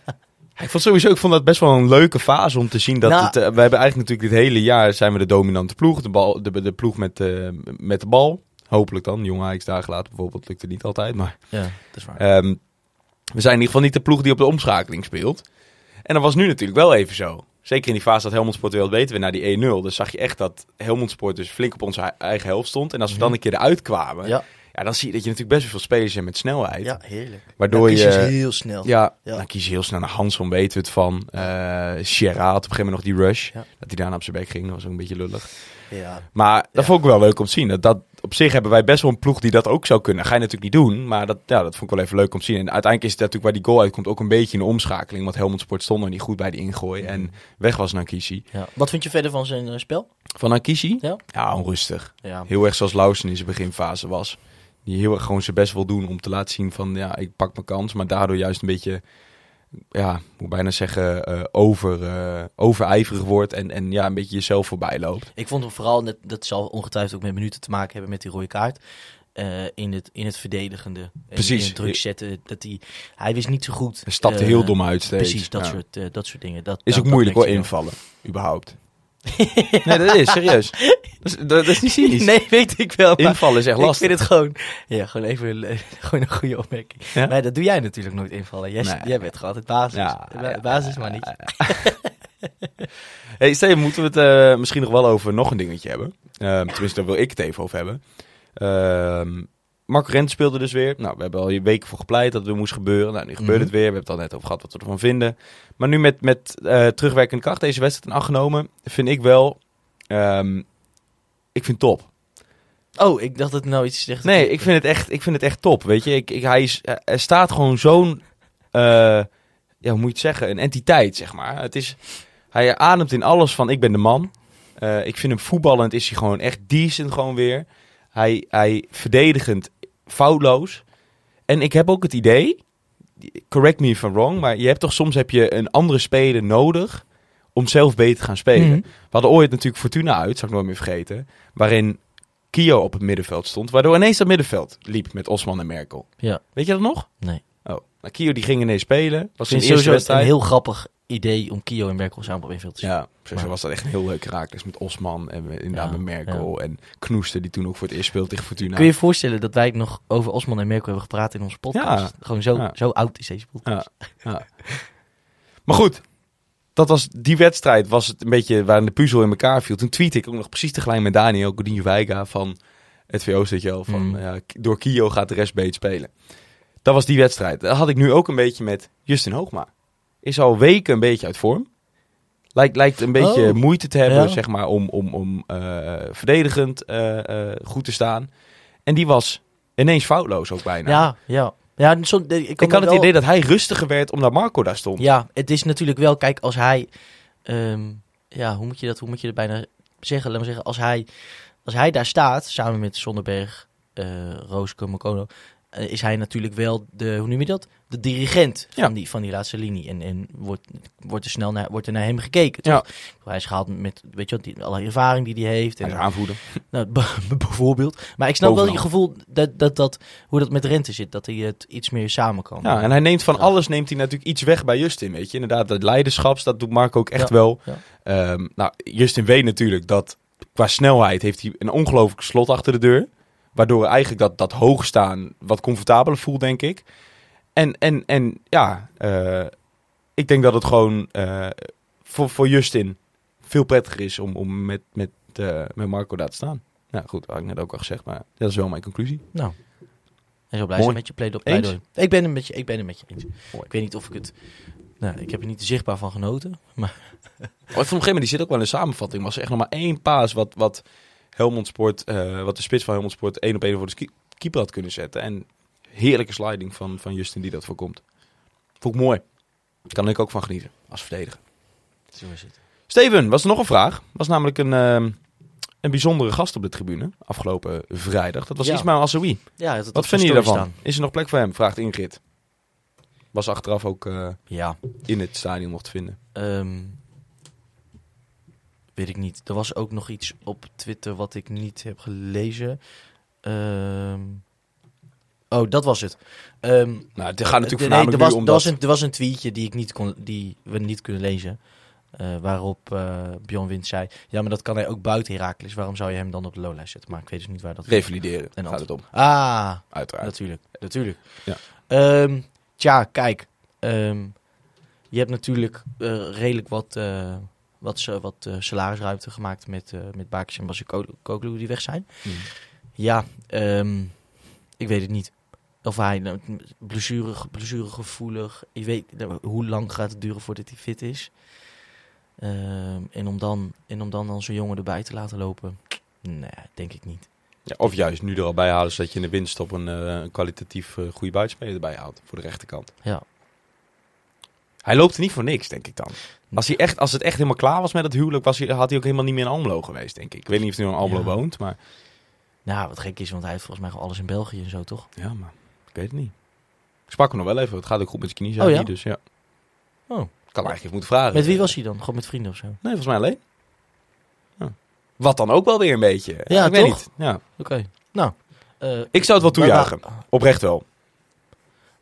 Ik vond sowieso, ik vond dat best wel een leuke fase om te zien dat Nou- het, eh, we hebben eigenlijk natuurlijk dit hele jaar zijn we de dominante ploeg, de, bal, de, de ploeg met, eh, met de bal. Hopelijk dan. Jong Ajax daar gelaten bijvoorbeeld lukte niet altijd, maar Ja, dat is waar. ehm, we zijn in ieder geval niet de ploeg die op de omschakeling speelt. En dat was nu natuurlijk wel even zo. Zeker in die fase dat Helmond Sport wel weten we naar die 1-0. Dus zag je echt dat Helmond Sport dus flink op onze eigen helft stond. En als we dan een keer eruit kwamen, ja. Ja, dan zie je dat je natuurlijk best wel veel spelers hebt met snelheid. ja, heerlijk. Waardoor Ja, je... is heel snel. Ja, Ja. dan kies je heel snel naar Hanson, weten we het van. Eh Sierra had op een gegeven moment nog die rush. Ja. Dat hij daarna op zijn bek ging, dat was ook een beetje lullig. Ja. Maar dat vond ik wel leuk om te zien. Dat, dat op zich hebben wij best wel een ploeg die dat ook zou kunnen. Ga je natuurlijk niet doen, maar dat, ja, dat vond ik wel even leuk om te zien. En uiteindelijk is het natuurlijk waar die goal uitkomt ook een beetje een omschakeling. Want Helmond Sport stond nog niet goed bij die ingooi en weg was Nankishi. Ja. Wat vind je verder van zijn eh, spel? Van Nankishi? Ja. Ja, onrustig. Ja. Heel erg zoals Lausen in zijn beginfase was. Die heel erg gewoon zijn best wil doen om te laten zien van ja, ik pak mijn kans. Maar daardoor juist een beetje, ja, moet bijna zeggen, eh, over, eh, overijverig wordt. En, en ja, een beetje jezelf voorbij loopt. Ik vond hem vooral, net, dat zal ongetwijfeld ook met minuten te maken hebben met die rode kaart. eh, in, het, in het verdedigende. En Precies. In het druk zetten. Dat hij, hij wist niet zo goed. Hij stapte heel dom uit steeds. Precies, dat, Ja. soort, dat soort dingen. Dat, Is dat- ook moeilijk hoor, invallen. Überhaupt. nee, dat is serieus. Dat is, dat, is niet cynisch. Nee, weet ik wel. Invallen is echt ik lastig. vind het gewoon, ja, gewoon even gewoon een goede opmerking. Ja? Maar dat doe jij natuurlijk nooit invallen. Jij, Nee. jij bent gewoon altijd basis. Ja, Ba- ja, basis, maar niet. hey, Steven, moeten we het eh, misschien nog wel over nog een dingetje hebben? Ehm, tenminste, daar wil ik het even over hebben. Ehm, Marco Rent speelde dus weer. Nou, we hebben al je weken voor gepleit dat het weer moest gebeuren. Nou, nu gebeurt Mhm. het weer. We hebben het al net over gehad wat we ervan vinden. Maar nu met, met eh, terugwerkende kracht deze wedstrijd in acht genomen, vind ik wel... ehm, ik vind top. Oh, ik dacht dat het nou iets zegt. Nee, ik vind het echt, ik vind het echt top. Weet je, ik, ik, hij is, er staat gewoon zo'n, eh, ja, hoe moet je het zeggen, een entiteit, zeg maar. Het is, hij ademt in alles van ik ben de man. Eh, ik vind hem voetballend is hij gewoon echt decent gewoon weer. Hij, hij verdedigend foutloos. En ik heb ook het idee, correct me if I'm wrong, maar je hebt toch soms heb je een andere speler nodig om zelf beter te gaan spelen. Mhm. We hadden ooit natuurlijk Fortuna uit, zou ik nooit meer vergeten. Waarin Kio op het middenveld stond. Waardoor ineens dat middenveld liep met Osman en Merkel. Ja. Weet je dat nog? Nee. Oh. Nou, Kio die ging ineens spelen. Was zijn vind eerste wedstrijd. een heel grappig idee om Kio en Merkel samen op één veld te zetten. Ja, sowieso Maar- was dat echt een heel leuk raakles met Osman en inderdaad Ja, met Merkel. En Knoester die toen ook voor het eerst speelde tegen Fortuna. Kun je je voorstellen dat wij nog over Osman en Merkel hebben gepraat in onze podcast? Ja. Gewoon zo, zo oud is deze podcast. Maar goed, dat was, die wedstrijd was het een beetje waarin de puzzel in elkaar viel. Toen tweette ik ook nog precies tegelijk met Daniel Godinho Weiga van het VO, weet je wel. Van, Mm. ja, door Kio gaat de rest beter spelen. Dat was die wedstrijd. Dat had ik nu ook een beetje met Justin Hoogma. Is al weken een beetje uit vorm. Lijkt, lijkt een beetje Oh. moeite te hebben, Ja. zeg maar, om, om, om eh, verdedigend eh, eh, goed te staan. En die was ineens foutloos ook bijna. Ja, ja. ja zo, ik, ik kan had me het wel- idee dat hij rustiger werd omdat Marco daar stond. Ja, het is natuurlijk wel, kijk, als hij, ehm, ja, hoe moet je dat, hoe moet je dat bijna zeggen? Laat maar zeggen, als hij, als hij daar staat, samen met Zonderberg, eh Rooske, Mokono, is hij natuurlijk wel de, hoe noem je dat? De dirigent Ja. van, die, van die laatste linie. En, en wordt, wordt er snel naar, wordt er naar hem gekeken, toch? Ja. Hij is gehaald met, weet je wat, die, alle ervaring die hij heeft. Hij En, is aanvoerder. nou, bijvoorbeeld. Maar ik snap wel je gevoel dat, dat, dat, hoe dat met Rente zit. Dat hij het iets meer samen kan. Ja, en hij neemt van Ja. alles neemt hij natuurlijk iets weg bij Justin, weet je. Inderdaad, dat leiderschaps, dat doet Marco ook echt wel. Ehm, nou, Justin weet natuurlijk dat qua snelheid heeft hij een ongelooflijk slot achter de deur. Waardoor eigenlijk dat, dat hoog staan wat comfortabeler voelt, denk ik. En, en, en ja, eh, ik denk dat het gewoon eh, voor, voor Justin veel prettiger is om, om met, met, eh, met Marco daar te staan. Ja, goed, dat had ik net ook al gezegd, maar dat is wel mijn conclusie. Nou. En zo blij Mooi. zijn met je pleidooi. Ik ben het met je, ik ben het met je eens. Mooi. Ik weet niet of ik het... Nou, ik heb er niet zichtbaar van genoten. Maar Oh, ik vond op een gegeven moment, die zit ook wel in de samenvatting. Was er echt nog maar één paas wat, wat Helmond Sport, eh, wat de spits van Helmond Sport één op één voor de keeper had kunnen zetten. En heerlijke sliding van, van Justin die dat voorkomt. Vond ik mooi. Daar kan ik ook van genieten als verdediger. zo is het. Steven, was er nog een vraag? Was namelijk een, ehm, een bijzondere gast op de tribune afgelopen vrijdag. Dat was Ja. Ismail Assoui. Ja, het, Wat vinden jullie daarvan? Is er nog plek voor hem? Vraagt Ingrid. Was achteraf ook eh, Ja, in het stadion nog te vinden. ehm, weet ik niet. Er was ook nog iets op Twitter wat ik niet heb gelezen. Ehm, oh, dat was het. Ehm, Nou, het gaat natuurlijk Nee, voornamelijk er, was, nu om er, was een, er was een tweetje die, ik niet kon, die we niet kunnen lezen. eh, waarop eh Bjorn Wind zei... Ja, maar dat kan hij ook buiten Heracles. Waarom zou je hem dan op de loonlijst zetten? Maar ik weet dus niet waar dat... Revalideren, En gaat het om. Ah, Uiteraard. natuurlijk. Natuurlijk. Ja. Ehm, tja, kijk. je hebt natuurlijk eh, redelijk wat, eh, wat, wat eh, salarisruimte gemaakt met, eh met Bakers en Basikoglu die weg zijn. Hmm. Ja, ehm, ik weet het niet. Of hij nou, blessure, blessuregevoelig. Je weet nou, hoe lang gaat het duren voordat hij fit is. Ehm, en om dan, en om dan, dan zo'n jongen erbij te laten lopen, nee, denk ik niet. Ja, of juist nu er al bij halen, zodat je in de winststop een, eh, een kwalitatief goede buitenspeler erbij haalt voor de rechterkant. Ja. Hij loopt er niet voor niks, denk ik dan. Als, hij echt, als het echt helemaal klaar was met het huwelijk, was hij, had hij ook helemaal niet meer in Almelo geweest, denk ik. Ik weet niet of hij nu in Almelo Ja. woont, maar... Nou, wat gek is, want hij heeft volgens mij gewoon alles in België en zo, toch? Ja, maar ik weet het niet. Ik sprak hem nog wel even. Het gaat ook goed met zijn knie, Oh, zei ja? hij, dus ja. Oh. Ik kan eigenlijk even moeten vragen. Met wie was hij dan? Gewoon met vrienden of zo? Nee, volgens mij alleen. Ja. Wat dan ook wel weer een beetje. Ja, ik weet niet. Ja. Oké. Nou. eh, Ik zou het wel toejuichen. Oprecht wel.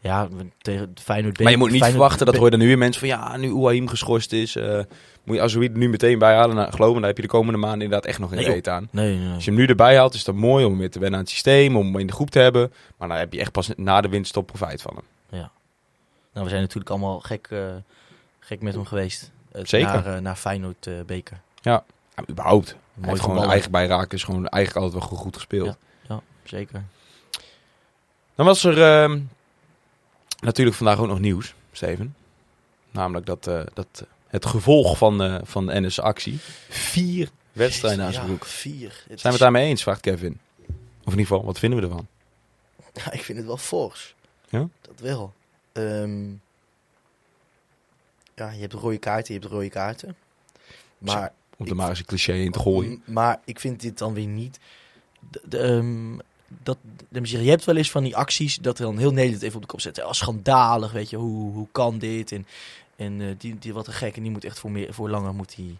Ja, tegen Feyenoord... Maar je moet niet Feyenoord- verwachten, dat hoor je dan nu weer mensen van... Ja, nu Ouahim geschorst is, eh, moet je Azoui nu meteen bij halen. Nou, geloof me, daar heb je de komende maanden inderdaad echt nog een Nee, reet aan. Nee, nee, nee. Als je hem nu erbij haalt, is dat mooi om weer te wennen aan het systeem, om hem in de groep te hebben. Maar dan heb je echt pas na de winststop profijt van hem. Nou, we zijn natuurlijk allemaal gek, eh, gek met hem geweest. Eh, Zeker. Naar, naar Feyenoord beker. Ja, überhaupt. Mooi gewoon eigen bijraken, is gewoon eigenlijk altijd wel goed gespeeld. Ja. Zeker. Dan was er ehm, natuurlijk vandaag ook nog nieuws, Steven. Namelijk dat, eh, dat het gevolg van, eh, van de NS-actie. Vier wedstrijden aan zijn Ja, broek. vier. Het Zijn we het daarmee eens, vraagt Kevin. Of in ieder geval, wat vinden we ervan? Ja, ik vind het wel fors. Ja? Dat wel. Ehm, ja, je hebt rode kaarten, je hebt rode kaarten. Maar, Om er Ik- maar eens een cliché in te gooien. maar ik vind dit dan weer niet... De, de, ehm, dat, je hebt wel eens van die acties dat er dan heel Nederland even op de kop zetten. Als schandalig, weet je, hoe, hoe kan dit? En, en eh, die, die wat een gek en die moet echt voor, meer, voor langer moet die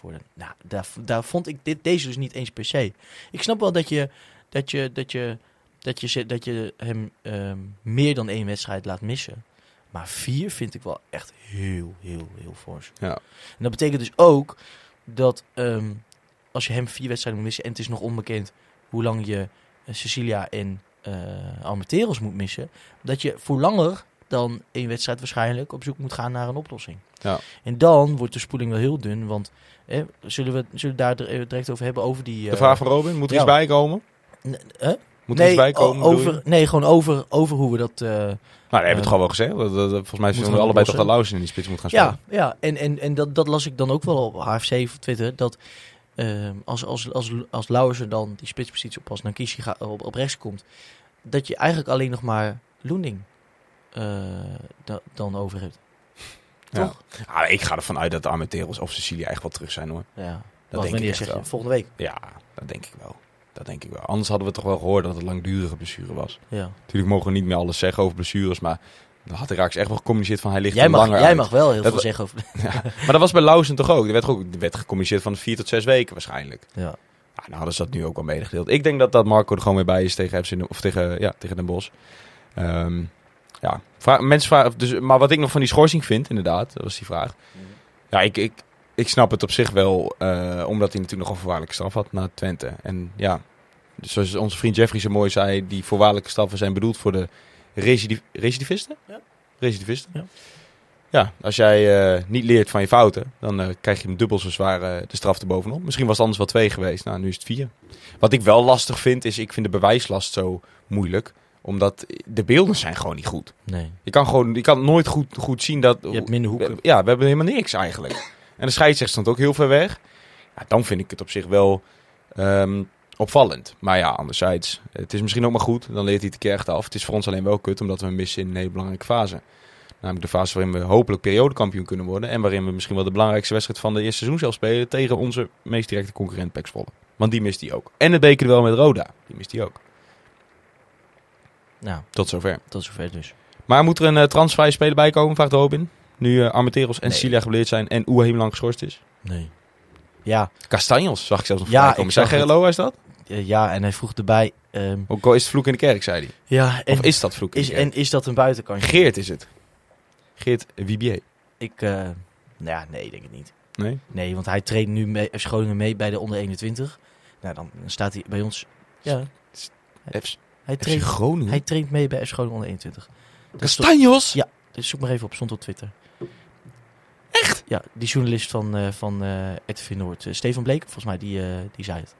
worden. Nou, daar, daar vond ik dit, deze dus niet eens per se. Ik snap wel dat je, dat je, dat je, dat je, dat je hem ehm, meer dan één wedstrijd laat missen. Maar vier vind ik wel echt heel, heel, heel fors. Ja. En dat betekent dus ook dat ehm, als je hem vier wedstrijden moet missen en het is nog onbekend hoe lang je Cecilia en eh Armenteros moet missen, dat je voor langer dan één wedstrijd waarschijnlijk op zoek moet gaan naar een oplossing. Ja. En dan wordt de spoeling wel heel dun, want eh, zullen, we, zullen we daar dir- direct over hebben over die... De eh, vraag van Robin, moet er ja. iets bij komen? n-? Moet er nee, iets bij komen? over, nee, gewoon over, over hoe we dat... eh, Nou, we hebben het Eh, gewoon wel gezegd. Dat, dat- dat- volgens mij zullen we we allebei toch dat in die spits moet gaan spelen. Ja, ja. en, en, en dat, dat las ik dan ook wel op HFC of Twitter. Dat ehm, als, als, als, als Lauwersen dan die spitspositie op als Nankishi ga- op, op rechts komt, dat je eigenlijk alleen nog maar Loending eh, da- dan over hebt. Ja. Toch? Ah, ik ga ervan uit dat de Armenteros of Cecilia echt wel terug zijn hoor. Ja. Dat Wat, denk ik zeg je? Volgende week. Ja, dat denk ik wel. Dat denk ik wel. Anders hadden we toch wel gehoord dat het langdurige blessure was. Ja. Natuurlijk mogen we niet meer alles zeggen over blessures, maar dan had Raaks echt wel gecommuniceerd van hij ligt Jij, mag, langer jij uit. mag wel heel Dat veel zeggen over... Maar dat was bij Lauzen toch ook. Er werd, ook, er werd gecommuniceerd van vier tot zes weken waarschijnlijk. Ja. Ja, nou hadden ze dat nu ook wel medegedeeld. Ik denk dat, dat Marco er gewoon weer bij is tegen, FC, of tegen, ja, tegen Den Bosch. Ehm, ja, mensen vragen, dus, maar wat ik nog van die schorsing vind, inderdaad, dat was die vraag. Ja, ik, ik, ik snap het op zich wel, eh, omdat hij natuurlijk nog een voorwaardelijke straf had na Twente. En ja, dus zoals onze vriend Jeffrey zo mooi zei, die voorwaardelijke straffen zijn bedoeld voor de recidiv recidivisten. Ja. Recidivisten. Ja. Ja, als jij eh, niet leert van je fouten, dan eh, krijg je hem dubbel zo zwaar eh, de straf erbovenop. Misschien was het anders wel twee geweest. Nou, nu is het vier. Wat ik wel lastig vind, is ik vind de bewijslast zo moeilijk. Omdat de beelden zijn gewoon niet goed. Nee. Je kan gewoon, je kan nooit goed, goed zien dat... Je hebt minder hoeken. We- Ja, we hebben helemaal niks eigenlijk. En de scheidsrechter stond ook heel ver weg. Ja, dan vind ik het op zich wel ehm, opvallend. Maar ja, anderzijds, het is misschien ook maar goed. Dan leert hij het een keer echt af. Het is voor ons alleen wel kut, omdat we hem missen in een hele belangrijke fase. Namelijk de fase waarin we hopelijk periodekampioen kunnen worden. En waarin we misschien wel de belangrijkste wedstrijd van de eerste seizoen zelf spelen tegen onze meest directe concurrent Pek Zwolle. Want die mist hij ook. En het bekerduel met Roda. Die mist hij ook. Nou, Tot zover. tot zover dus. Maar moet er een uh, transvrije speler bij komen, vraagt Robin. Nu uh, Armenteros en Nee. Cilia gebleerd zijn en Oehim lang geschorst is. Nee. Ja, Castanjos zag ik zelfs nog Ja, voorbij komen. het. Gerlo, is dat? Eh, ja, en hij vroeg erbij... ehm, Ook al is het vloek in de kerk, zei hij. ja, en Of is dat vloek in is, de kerk? en is dat een buitenkantje? Geert is het. Geert Wibier. Ik, eh, nou ja, nee, ik denk het niet. Nee? Nee, want hij traint nu mee, Groningen mee bij de onder 21. Nou, dan staat hij bij ons. Ja, hij traint, Groningen? hij traint mee bij Groningen onder 21. Dat is toch- Castanjos? Ja. Dus zoek maar even op, stond op Twitter. Echt? Ja, die journalist van, eh van eh RTV Noord, eh, Stefan Bleek, volgens mij, die, die zei het.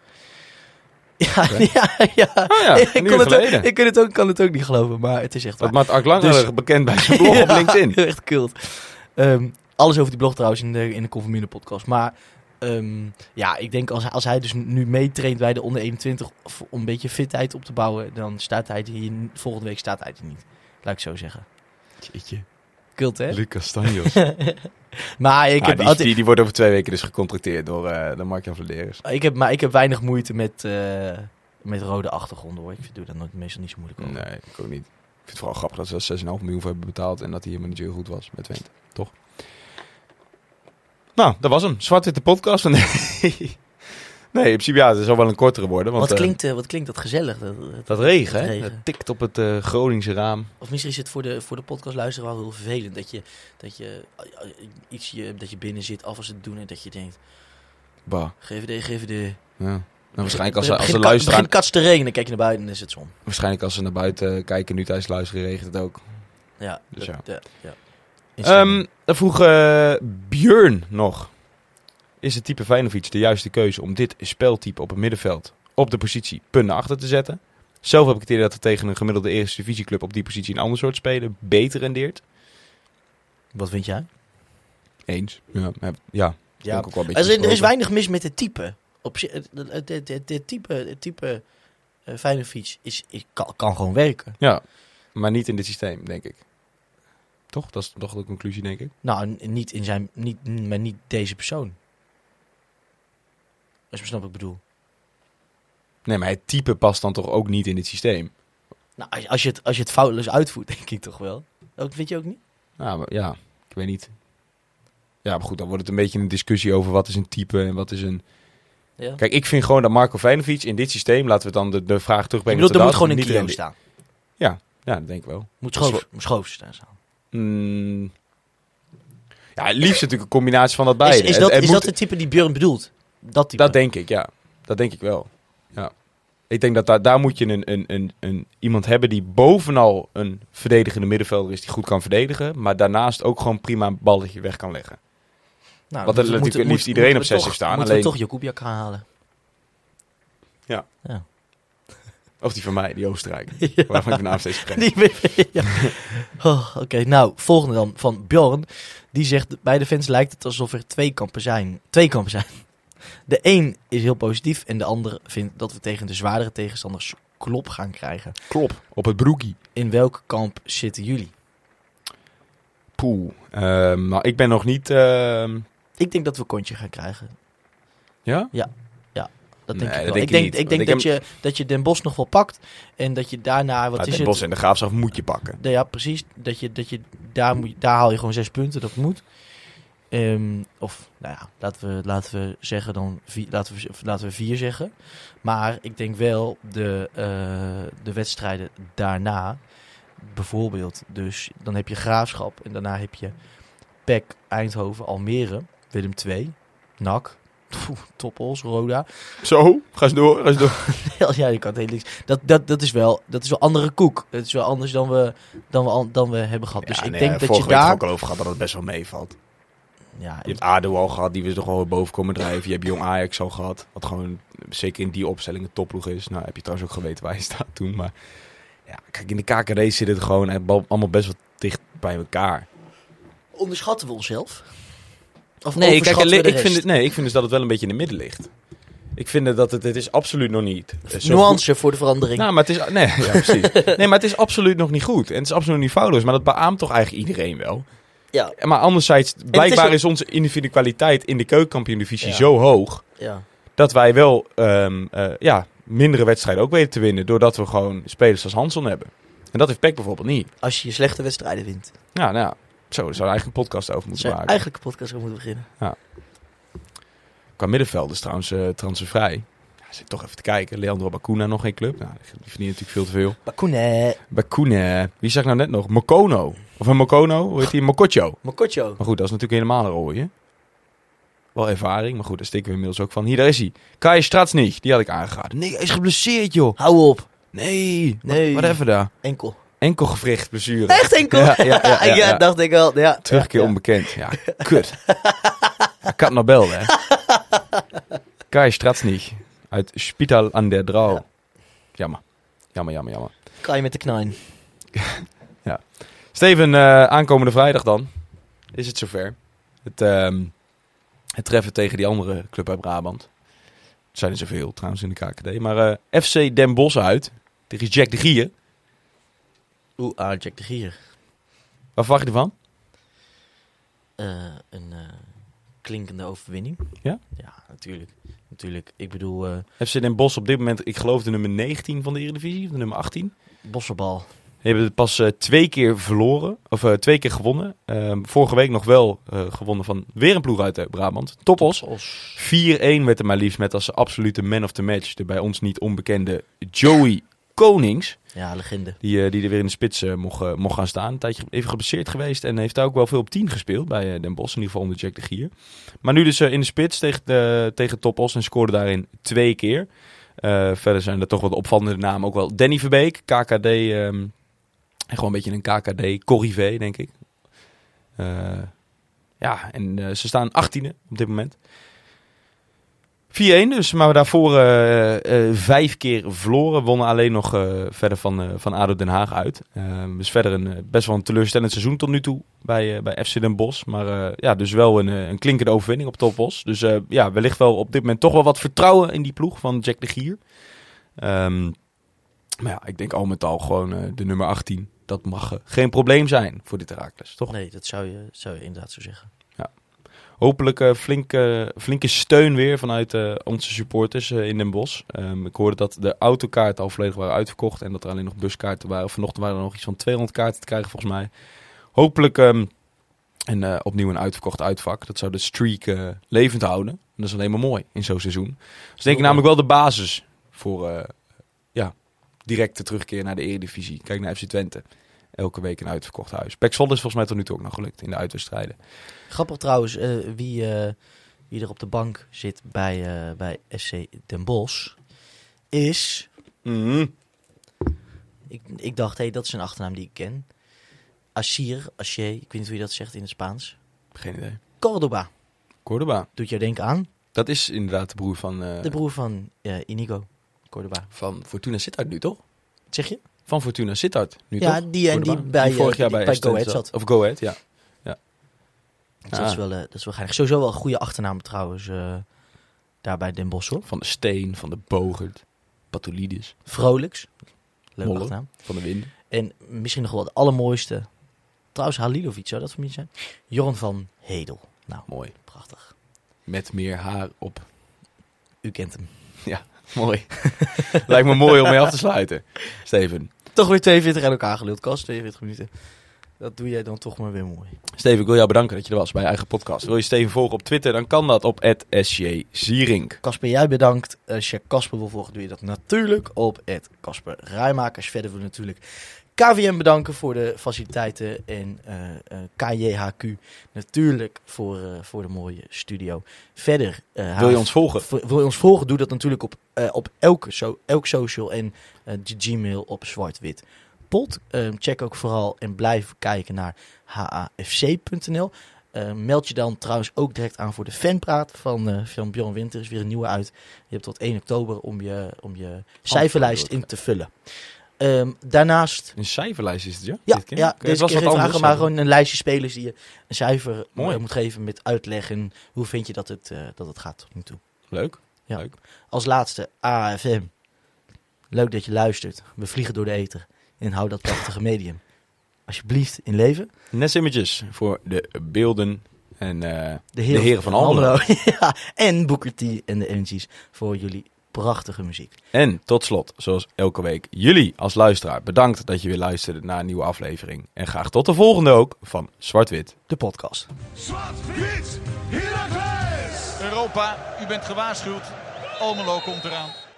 Ja, ja, ja. Oh ja, ik, een kon uur het ook, geleden. ik kan het, ook, kan het ook niet geloven, maar het is echt Dat waar. maakt Ark Langer Dus- bekend bij zijn blog op Ja, LinkedIn. Echt kult. Ehm, alles over die blog trouwens in de, in de Conformine podcast. Maar Ehm, ja, ik denk als, als hij dus nu meetraint bij de onder 21 of om een beetje fitheid op te bouwen, dan staat hij hier, volgende week staat hij er niet. Laat ik zo zeggen. Jeetje. Kult, hè? Lucas Tanjos. maar ik Ah, heb die, altijd, die, die wordt over twee weken dus gecontracteerd door, eh door Mark-Jan Vladeris. ik heb, maar ik heb weinig moeite met, eh, met rode achtergronden, hoor. Ik doe dat nooit, meestal niet zo moeilijk over. Nee, ik ook niet. Ik vind het vooral grappig dat ze er 6,5 miljoen voor hebben betaald en dat hij helemaal niet zo goed was met Twente. Toch? Nou, dat was hem. Zwart-witte podcast. Nee. Nee, in principe ja, het zal wel een kortere worden. Want, wat, eh, klinkt, eh, wat klinkt dat gezellig. Dat, dat- dat regen, dat hè? regen. Het tikt op het eh, Groningse raam. Of misschien is het voor de, voor de podcastluisteraar wel heel vervelend. Dat je, dat je eh, eh, iets je, dat je binnen zit, af als het doen en dat je denkt, Bah, GVD, GVD. ja. Nou, waarschijnlijk als, Het ze- als ze ka- luisteren, begint kats te regenen, dan kijk je naar buiten en dan is het zon. waarschijnlijk als ze naar buiten kijken nu tijdens luisteren regent het ook. Ja, Dus ja. ja, ja. Ehm dan vroeg eh, Björn nog. Is het type Feyenoord de juiste keuze om dit speltype op het middenveld op de positie punt naar achter te zetten? Zelf heb ik het idee dat er tegen een gemiddelde eerste divisieclub op die positie een ander soort spelen beter rendeert. Wat vind jij? Eens. Ja, ja. Ja, ook wel een beetje er is, weinig mis met het type. Op, het, het, het, het- het type, het type eh Feyenoord is, is, kan, kan gewoon werken. Ja, maar niet in dit systeem, denk ik. Toch? Dat is toch de conclusie, denk ik. Nou, niet in zijn, niet, maar niet deze persoon. Als je snap wat ik bedoel. Nee, maar het type past dan toch ook niet in dit systeem. Nou, als, als je het, als je het foutloos uitvoert, denk ik toch wel. Ook, vind je ook niet? Nou, maar ja, ik weet niet. Ja, maar goed, dan wordt het een beetje een discussie over wat is een type en wat is een... Ja. Kijk, ik vind gewoon dat Marco Feyenoord in dit systeem, laten we dan de, de vraag ik terugbrengen. bedoel, er moet gewoon een niet kilo staan. Ja, dat denk ik wel. Moet Dat schoof, schoof staan. Mm. Ja, het liefst natuurlijk een combinatie van dat beide. is, dat, het is moet- dat het type die Björn bedoelt? Dat type? Dat denk ik, ja. Dat denk ik wel. Ja. Ik denk dat daar, daar moet je een, een, een, een, iemand hebben die bovenal een verdedigende middenvelder is die goed kan verdedigen. Maar daarnaast ook gewoon prima een balletje weg kan leggen. Nou, Want dan er moet- natuurlijk moet- liefst iedereen op we zes toch- staan, Moeten alleen- we toch Jakubiak gaan halen? Ja. Ja. Of die van mij, die Oostenrijk. Waarvan ik de naam steeds vergeet. Ja. Oh, Oké, nou, volgende dan van Bjorn. Die zegt, bij de fans lijkt het alsof er twee kampen zijn. Twee kampen zijn. De een is heel positief en de ander vindt dat we tegen de zwaardere tegenstanders klop gaan krijgen. Klop, op het broekie. In welk kamp zitten jullie? Poeh. Ehm, nou, ik ben nog niet... ehm, Ik denk dat we kontje gaan krijgen. ja? Dat denk Nee, ik dat wel. denk ik ik denk, ik denk dat, je, dat je Den Bos nog wel pakt. En dat je daarna, wat Nou, is Den? Bosch en de Graafschap moet je pakken. Ja, Ja, precies. Dat je, dat je, daar, moet, daar haal je gewoon zes punten, dat moet. Ehm, of, nou ja, laten we, laten we zeggen dan, vier, laten, we, laten we vier zeggen. Maar ik denk wel de, eh, de wedstrijden daarna, bijvoorbeeld, dus dan heb je Graafschap en daarna heb je PEC, Eindhoven, Almere, Willem II, NAC, Toppels, Roda. Zo, ga eens door, ga eens door. ja, je kan het helemaal niks. Dat, dat, dat, is wel, dat is wel andere koek. Het is wel anders dan we, dan we, dan we hebben gehad. Dus ik nee, denk dat je daar... ook al over gehad dat het best wel meevalt. Ja, Je hebt ADO al gehad, die we toch wel boven komen drijven. Je hebt Jong Ajax al gehad, wat gewoon zeker in die opstelling een topploeg is. Nou, heb je trouwens ook geweten waar je staat toen. Maar ja, kijk, in de KKD zit het gewoon allemaal best wel dicht bij elkaar. onderschatten we onszelf? Of Nee, kijk, overschatten we de ik vind, het, nee, ik vind dus dat het wel een beetje in het midden ligt. Ik vind dat het, het is absoluut nog niet. eh, Nuance voor de verandering. Nou, maar het is, nee, ja, precies. nee, maar het is absoluut nog niet goed. En het is absoluut niet foutloos. Maar dat beaamt toch eigenlijk iedereen wel. Ja, Maar anderzijds, blijkbaar ook- is, onze individualiteit in de keukenkampioen-divisie Ja. zo hoog... ja. dat wij wel ehm, eh, ja, mindere wedstrijden ook weten te winnen... doordat we gewoon spelers als Hanson hebben. En dat heeft Peck bijvoorbeeld niet. Als je je slechte wedstrijden wint. Ja, nou ja. Zo, daar zou eigenlijk een podcast over moeten Zou maken. eigenlijk een podcast over moeten beginnen. Qua middenveld is trouwens eh transfervrij. Zit toch even te kijken. Leandro Bacuna nog geen club. Nou, die verdient natuurlijk veel te veel. Bakune. Bacuna. Wie zag ik nou net nog? Mokono. Of een Mokono. Hoe heet die? Mokotjo. Mokotjo. Maar goed, dat is natuurlijk helemaal een rooie. Wel ervaring, maar goed, daar steken we inmiddels ook van. Hier, daar is hij. Kai Stratsnig, die had ik aangeraden. Nee, hij is geblesseerd, joh. Hou op. Nee, Nee. Wat, wat even daar. Enkel. Enkel gewricht, blessure. Echt enkel? Ja, ja, ja, ja, ja. dacht ik wel. Ja. Terugkeer onbekend. Ja, kut. ik had nog hè. Kai Stratsnig, uit Spital an der Drau. Ja. Jammer. Jammer, jammer, jammer. ja. Kan je met de knijn. Steven, eh, aankomende vrijdag dan is het zover. Het, ehm, Het treffen tegen die andere club uit Brabant. Het zijn er zoveel trouwens in de KKD. Maar eh, FC Den Bosch uit. Tegen Jack de Gier. Oeh, ah, Jack de Gier. Waar verwacht je ervan? Eh, een klinkende overwinning. Ja? Ja, natuurlijk. Natuurlijk. Ik bedoel, eh FC Den Bosch op dit moment, ik geloof de nummer 19 van de Eredivisie. Of de nummer 18. Bosserbal. Die hebben het pas eh, twee keer verloren. Of eh, twee keer gewonnen. Ehm, vorige week nog wel gewonnen van weer een ploeg uit Brabant. Topos. Os. 4-1 werd er maar liefst met als absolute man of the match. De bij ons niet onbekende Joey Konings. Ja, legende. Die, eh, die er weer in de spits eh, mocht, eh, mocht gaan staan. Een tijdje even geblesseerd geweest. En heeft daar ook wel veel op 10 gespeeld bij Den Bosch. In ieder geval onder Jack de Gier. Maar nu dus in de spits tegen, de, tegen Topos. En scoorde daarin twee keer. Verder zijn er toch wat opvallende namen. Ook wel Danny Verbeek. KKD. ehm, en gewoon een beetje een KKD corrivé, denk ik. Ja, en ze staan 18e op dit moment. 4-1 dus, maar we daarvoor eh, eh, vijf keer verloren. Wonnen alleen nog eh, verder van, van ADO Den Haag uit. Eh, dus verder een, best wel een teleurstellend seizoen tot nu toe bij, bij FC Den Bosch. Maar ja, dus wel een, een klinkende overwinning op Topos. Dus ja, wellicht wel op dit moment toch wel wat vertrouwen in die ploeg van Jack de Gier. Ehm, maar ja, ik denk al met al gewoon de nummer 18. Dat mag geen probleem zijn voor dit Herakles, toch? Nee, dat zou je, zou je inderdaad zo zeggen. Hopelijk eh, flinke, flinke steun weer vanuit eh, onze supporters eh, in Den Bosch. Ehm, ik hoorde dat de autokaarten al volledig waren uitverkocht en dat er alleen nog buskaarten waren. Vanochtend waren er nog iets van 200 kaarten te krijgen volgens mij. Hopelijk ehm, en, opnieuw een uitverkocht uitvak. Dat zou de streak levend houden. En dat is alleen maar mooi in zo'n seizoen. Dus denk ik namelijk wel de basis voor ja, directe terugkeer naar de Eredivisie. Kijk naar FC Twente. Elke week een uitverkocht huis. Pek Zwolle is volgens mij tot nu toe ook nog gelukt in de uitwedstrijden. Grappig trouwens, eh, wie, eh, wie er op de bank zit bij, eh, bij SC Den Bosch is... Mhm. Ik, ik dacht, hé, dat is een achternaam die ik ken. Asir, Aché, ik weet niet hoe je dat zegt in het Spaans. Geen idee. Cordoba, Cordoba. doet jou denken aan Dat is inderdaad de broer van, eh, de broer van eh, Inigo. Cordoba. van Fortuna Sittard nu, toch? Wat zeg je? Van Fortuna Sittard nu, Ja, toch? die en die Cordoba? bij, vorig eh, jaar die bij, bij Go Ahead zat. Of Go Ahead, ja. Dus dat, is wel, eh, dat is wel geinig. Sowieso wel een goede achternaam trouwens, eh, daar bij Den Bosch hoor. Van de Steen, van de Bogert, Patoulides, Vrolijks. Leuk Molle. achternaam. van de Wind. En misschien nog wel het allermooiste. Trouwens, Halilovic zou dat familie zijn. Joran van Hedel. Nou, Mooi. prachtig. Met meer haar op. U kent hem. Mooi. Lijkt me mooi om mee af te sluiten. Steven. Toch weer 42 aan elkaar geluld. Kast, 42 minuten. Dat doe jij dan toch maar weer mooi. Steven, ik wil jou bedanken dat je er was bij je eigen podcast. Wil je Steven volgen op Twitter, dan kan dat op @sjzierink. Kasper, jij bedankt. Als je Kasper wil volgen, doe je dat natuurlijk op het Kasper Rijmakers. Verder wil natuurlijk KVM bedanken voor de faciliteiten. En eh, eh, KJHQ natuurlijk voor, eh, voor de mooie studio. Verder... Wil je ons volgen? Wil je ons volgen? Doe dat natuurlijk op, op elke so elk social en de Gmail op zwart-wit. Pot. Ehm, check ook vooral en blijf kijken naar hafc.nl. Ehm, meld je dan trouwens ook direct aan voor de fanpraat van, eh van Bjorn Winter. Er is weer een nieuwe uit. Je hebt tot 1 oktober om je, om je cijferlijst in te vullen. Ehm, daarnaast Een cijferlijst is het, ja? ja, Dit keer? ja deze het keer was wat anders. maar gewoon een lijstje spelers die je een cijfer Mooi. eh, moet geven met uitleggen. Hoe vind je dat het, eh, dat het gaat tot nu toe? Leuk. Ja. Leuk. Als laatste AFM. Leuk dat je luistert. We vliegen door de ether. En hou dat prachtige medium. Alsjeblieft in leven. Nes images voor de beelden en eh, De, de heren van Almelo. ja, en Booker T en de Energies voor jullie prachtige muziek. En tot slot, zoals elke week, jullie als luisteraar bedankt dat je weer luisterde naar een nieuwe aflevering. En graag tot de volgende ook van Zwart-Wit. De podcast. Zwart-wit! Europa, u bent gewaarschuwd. Almelo komt eraan.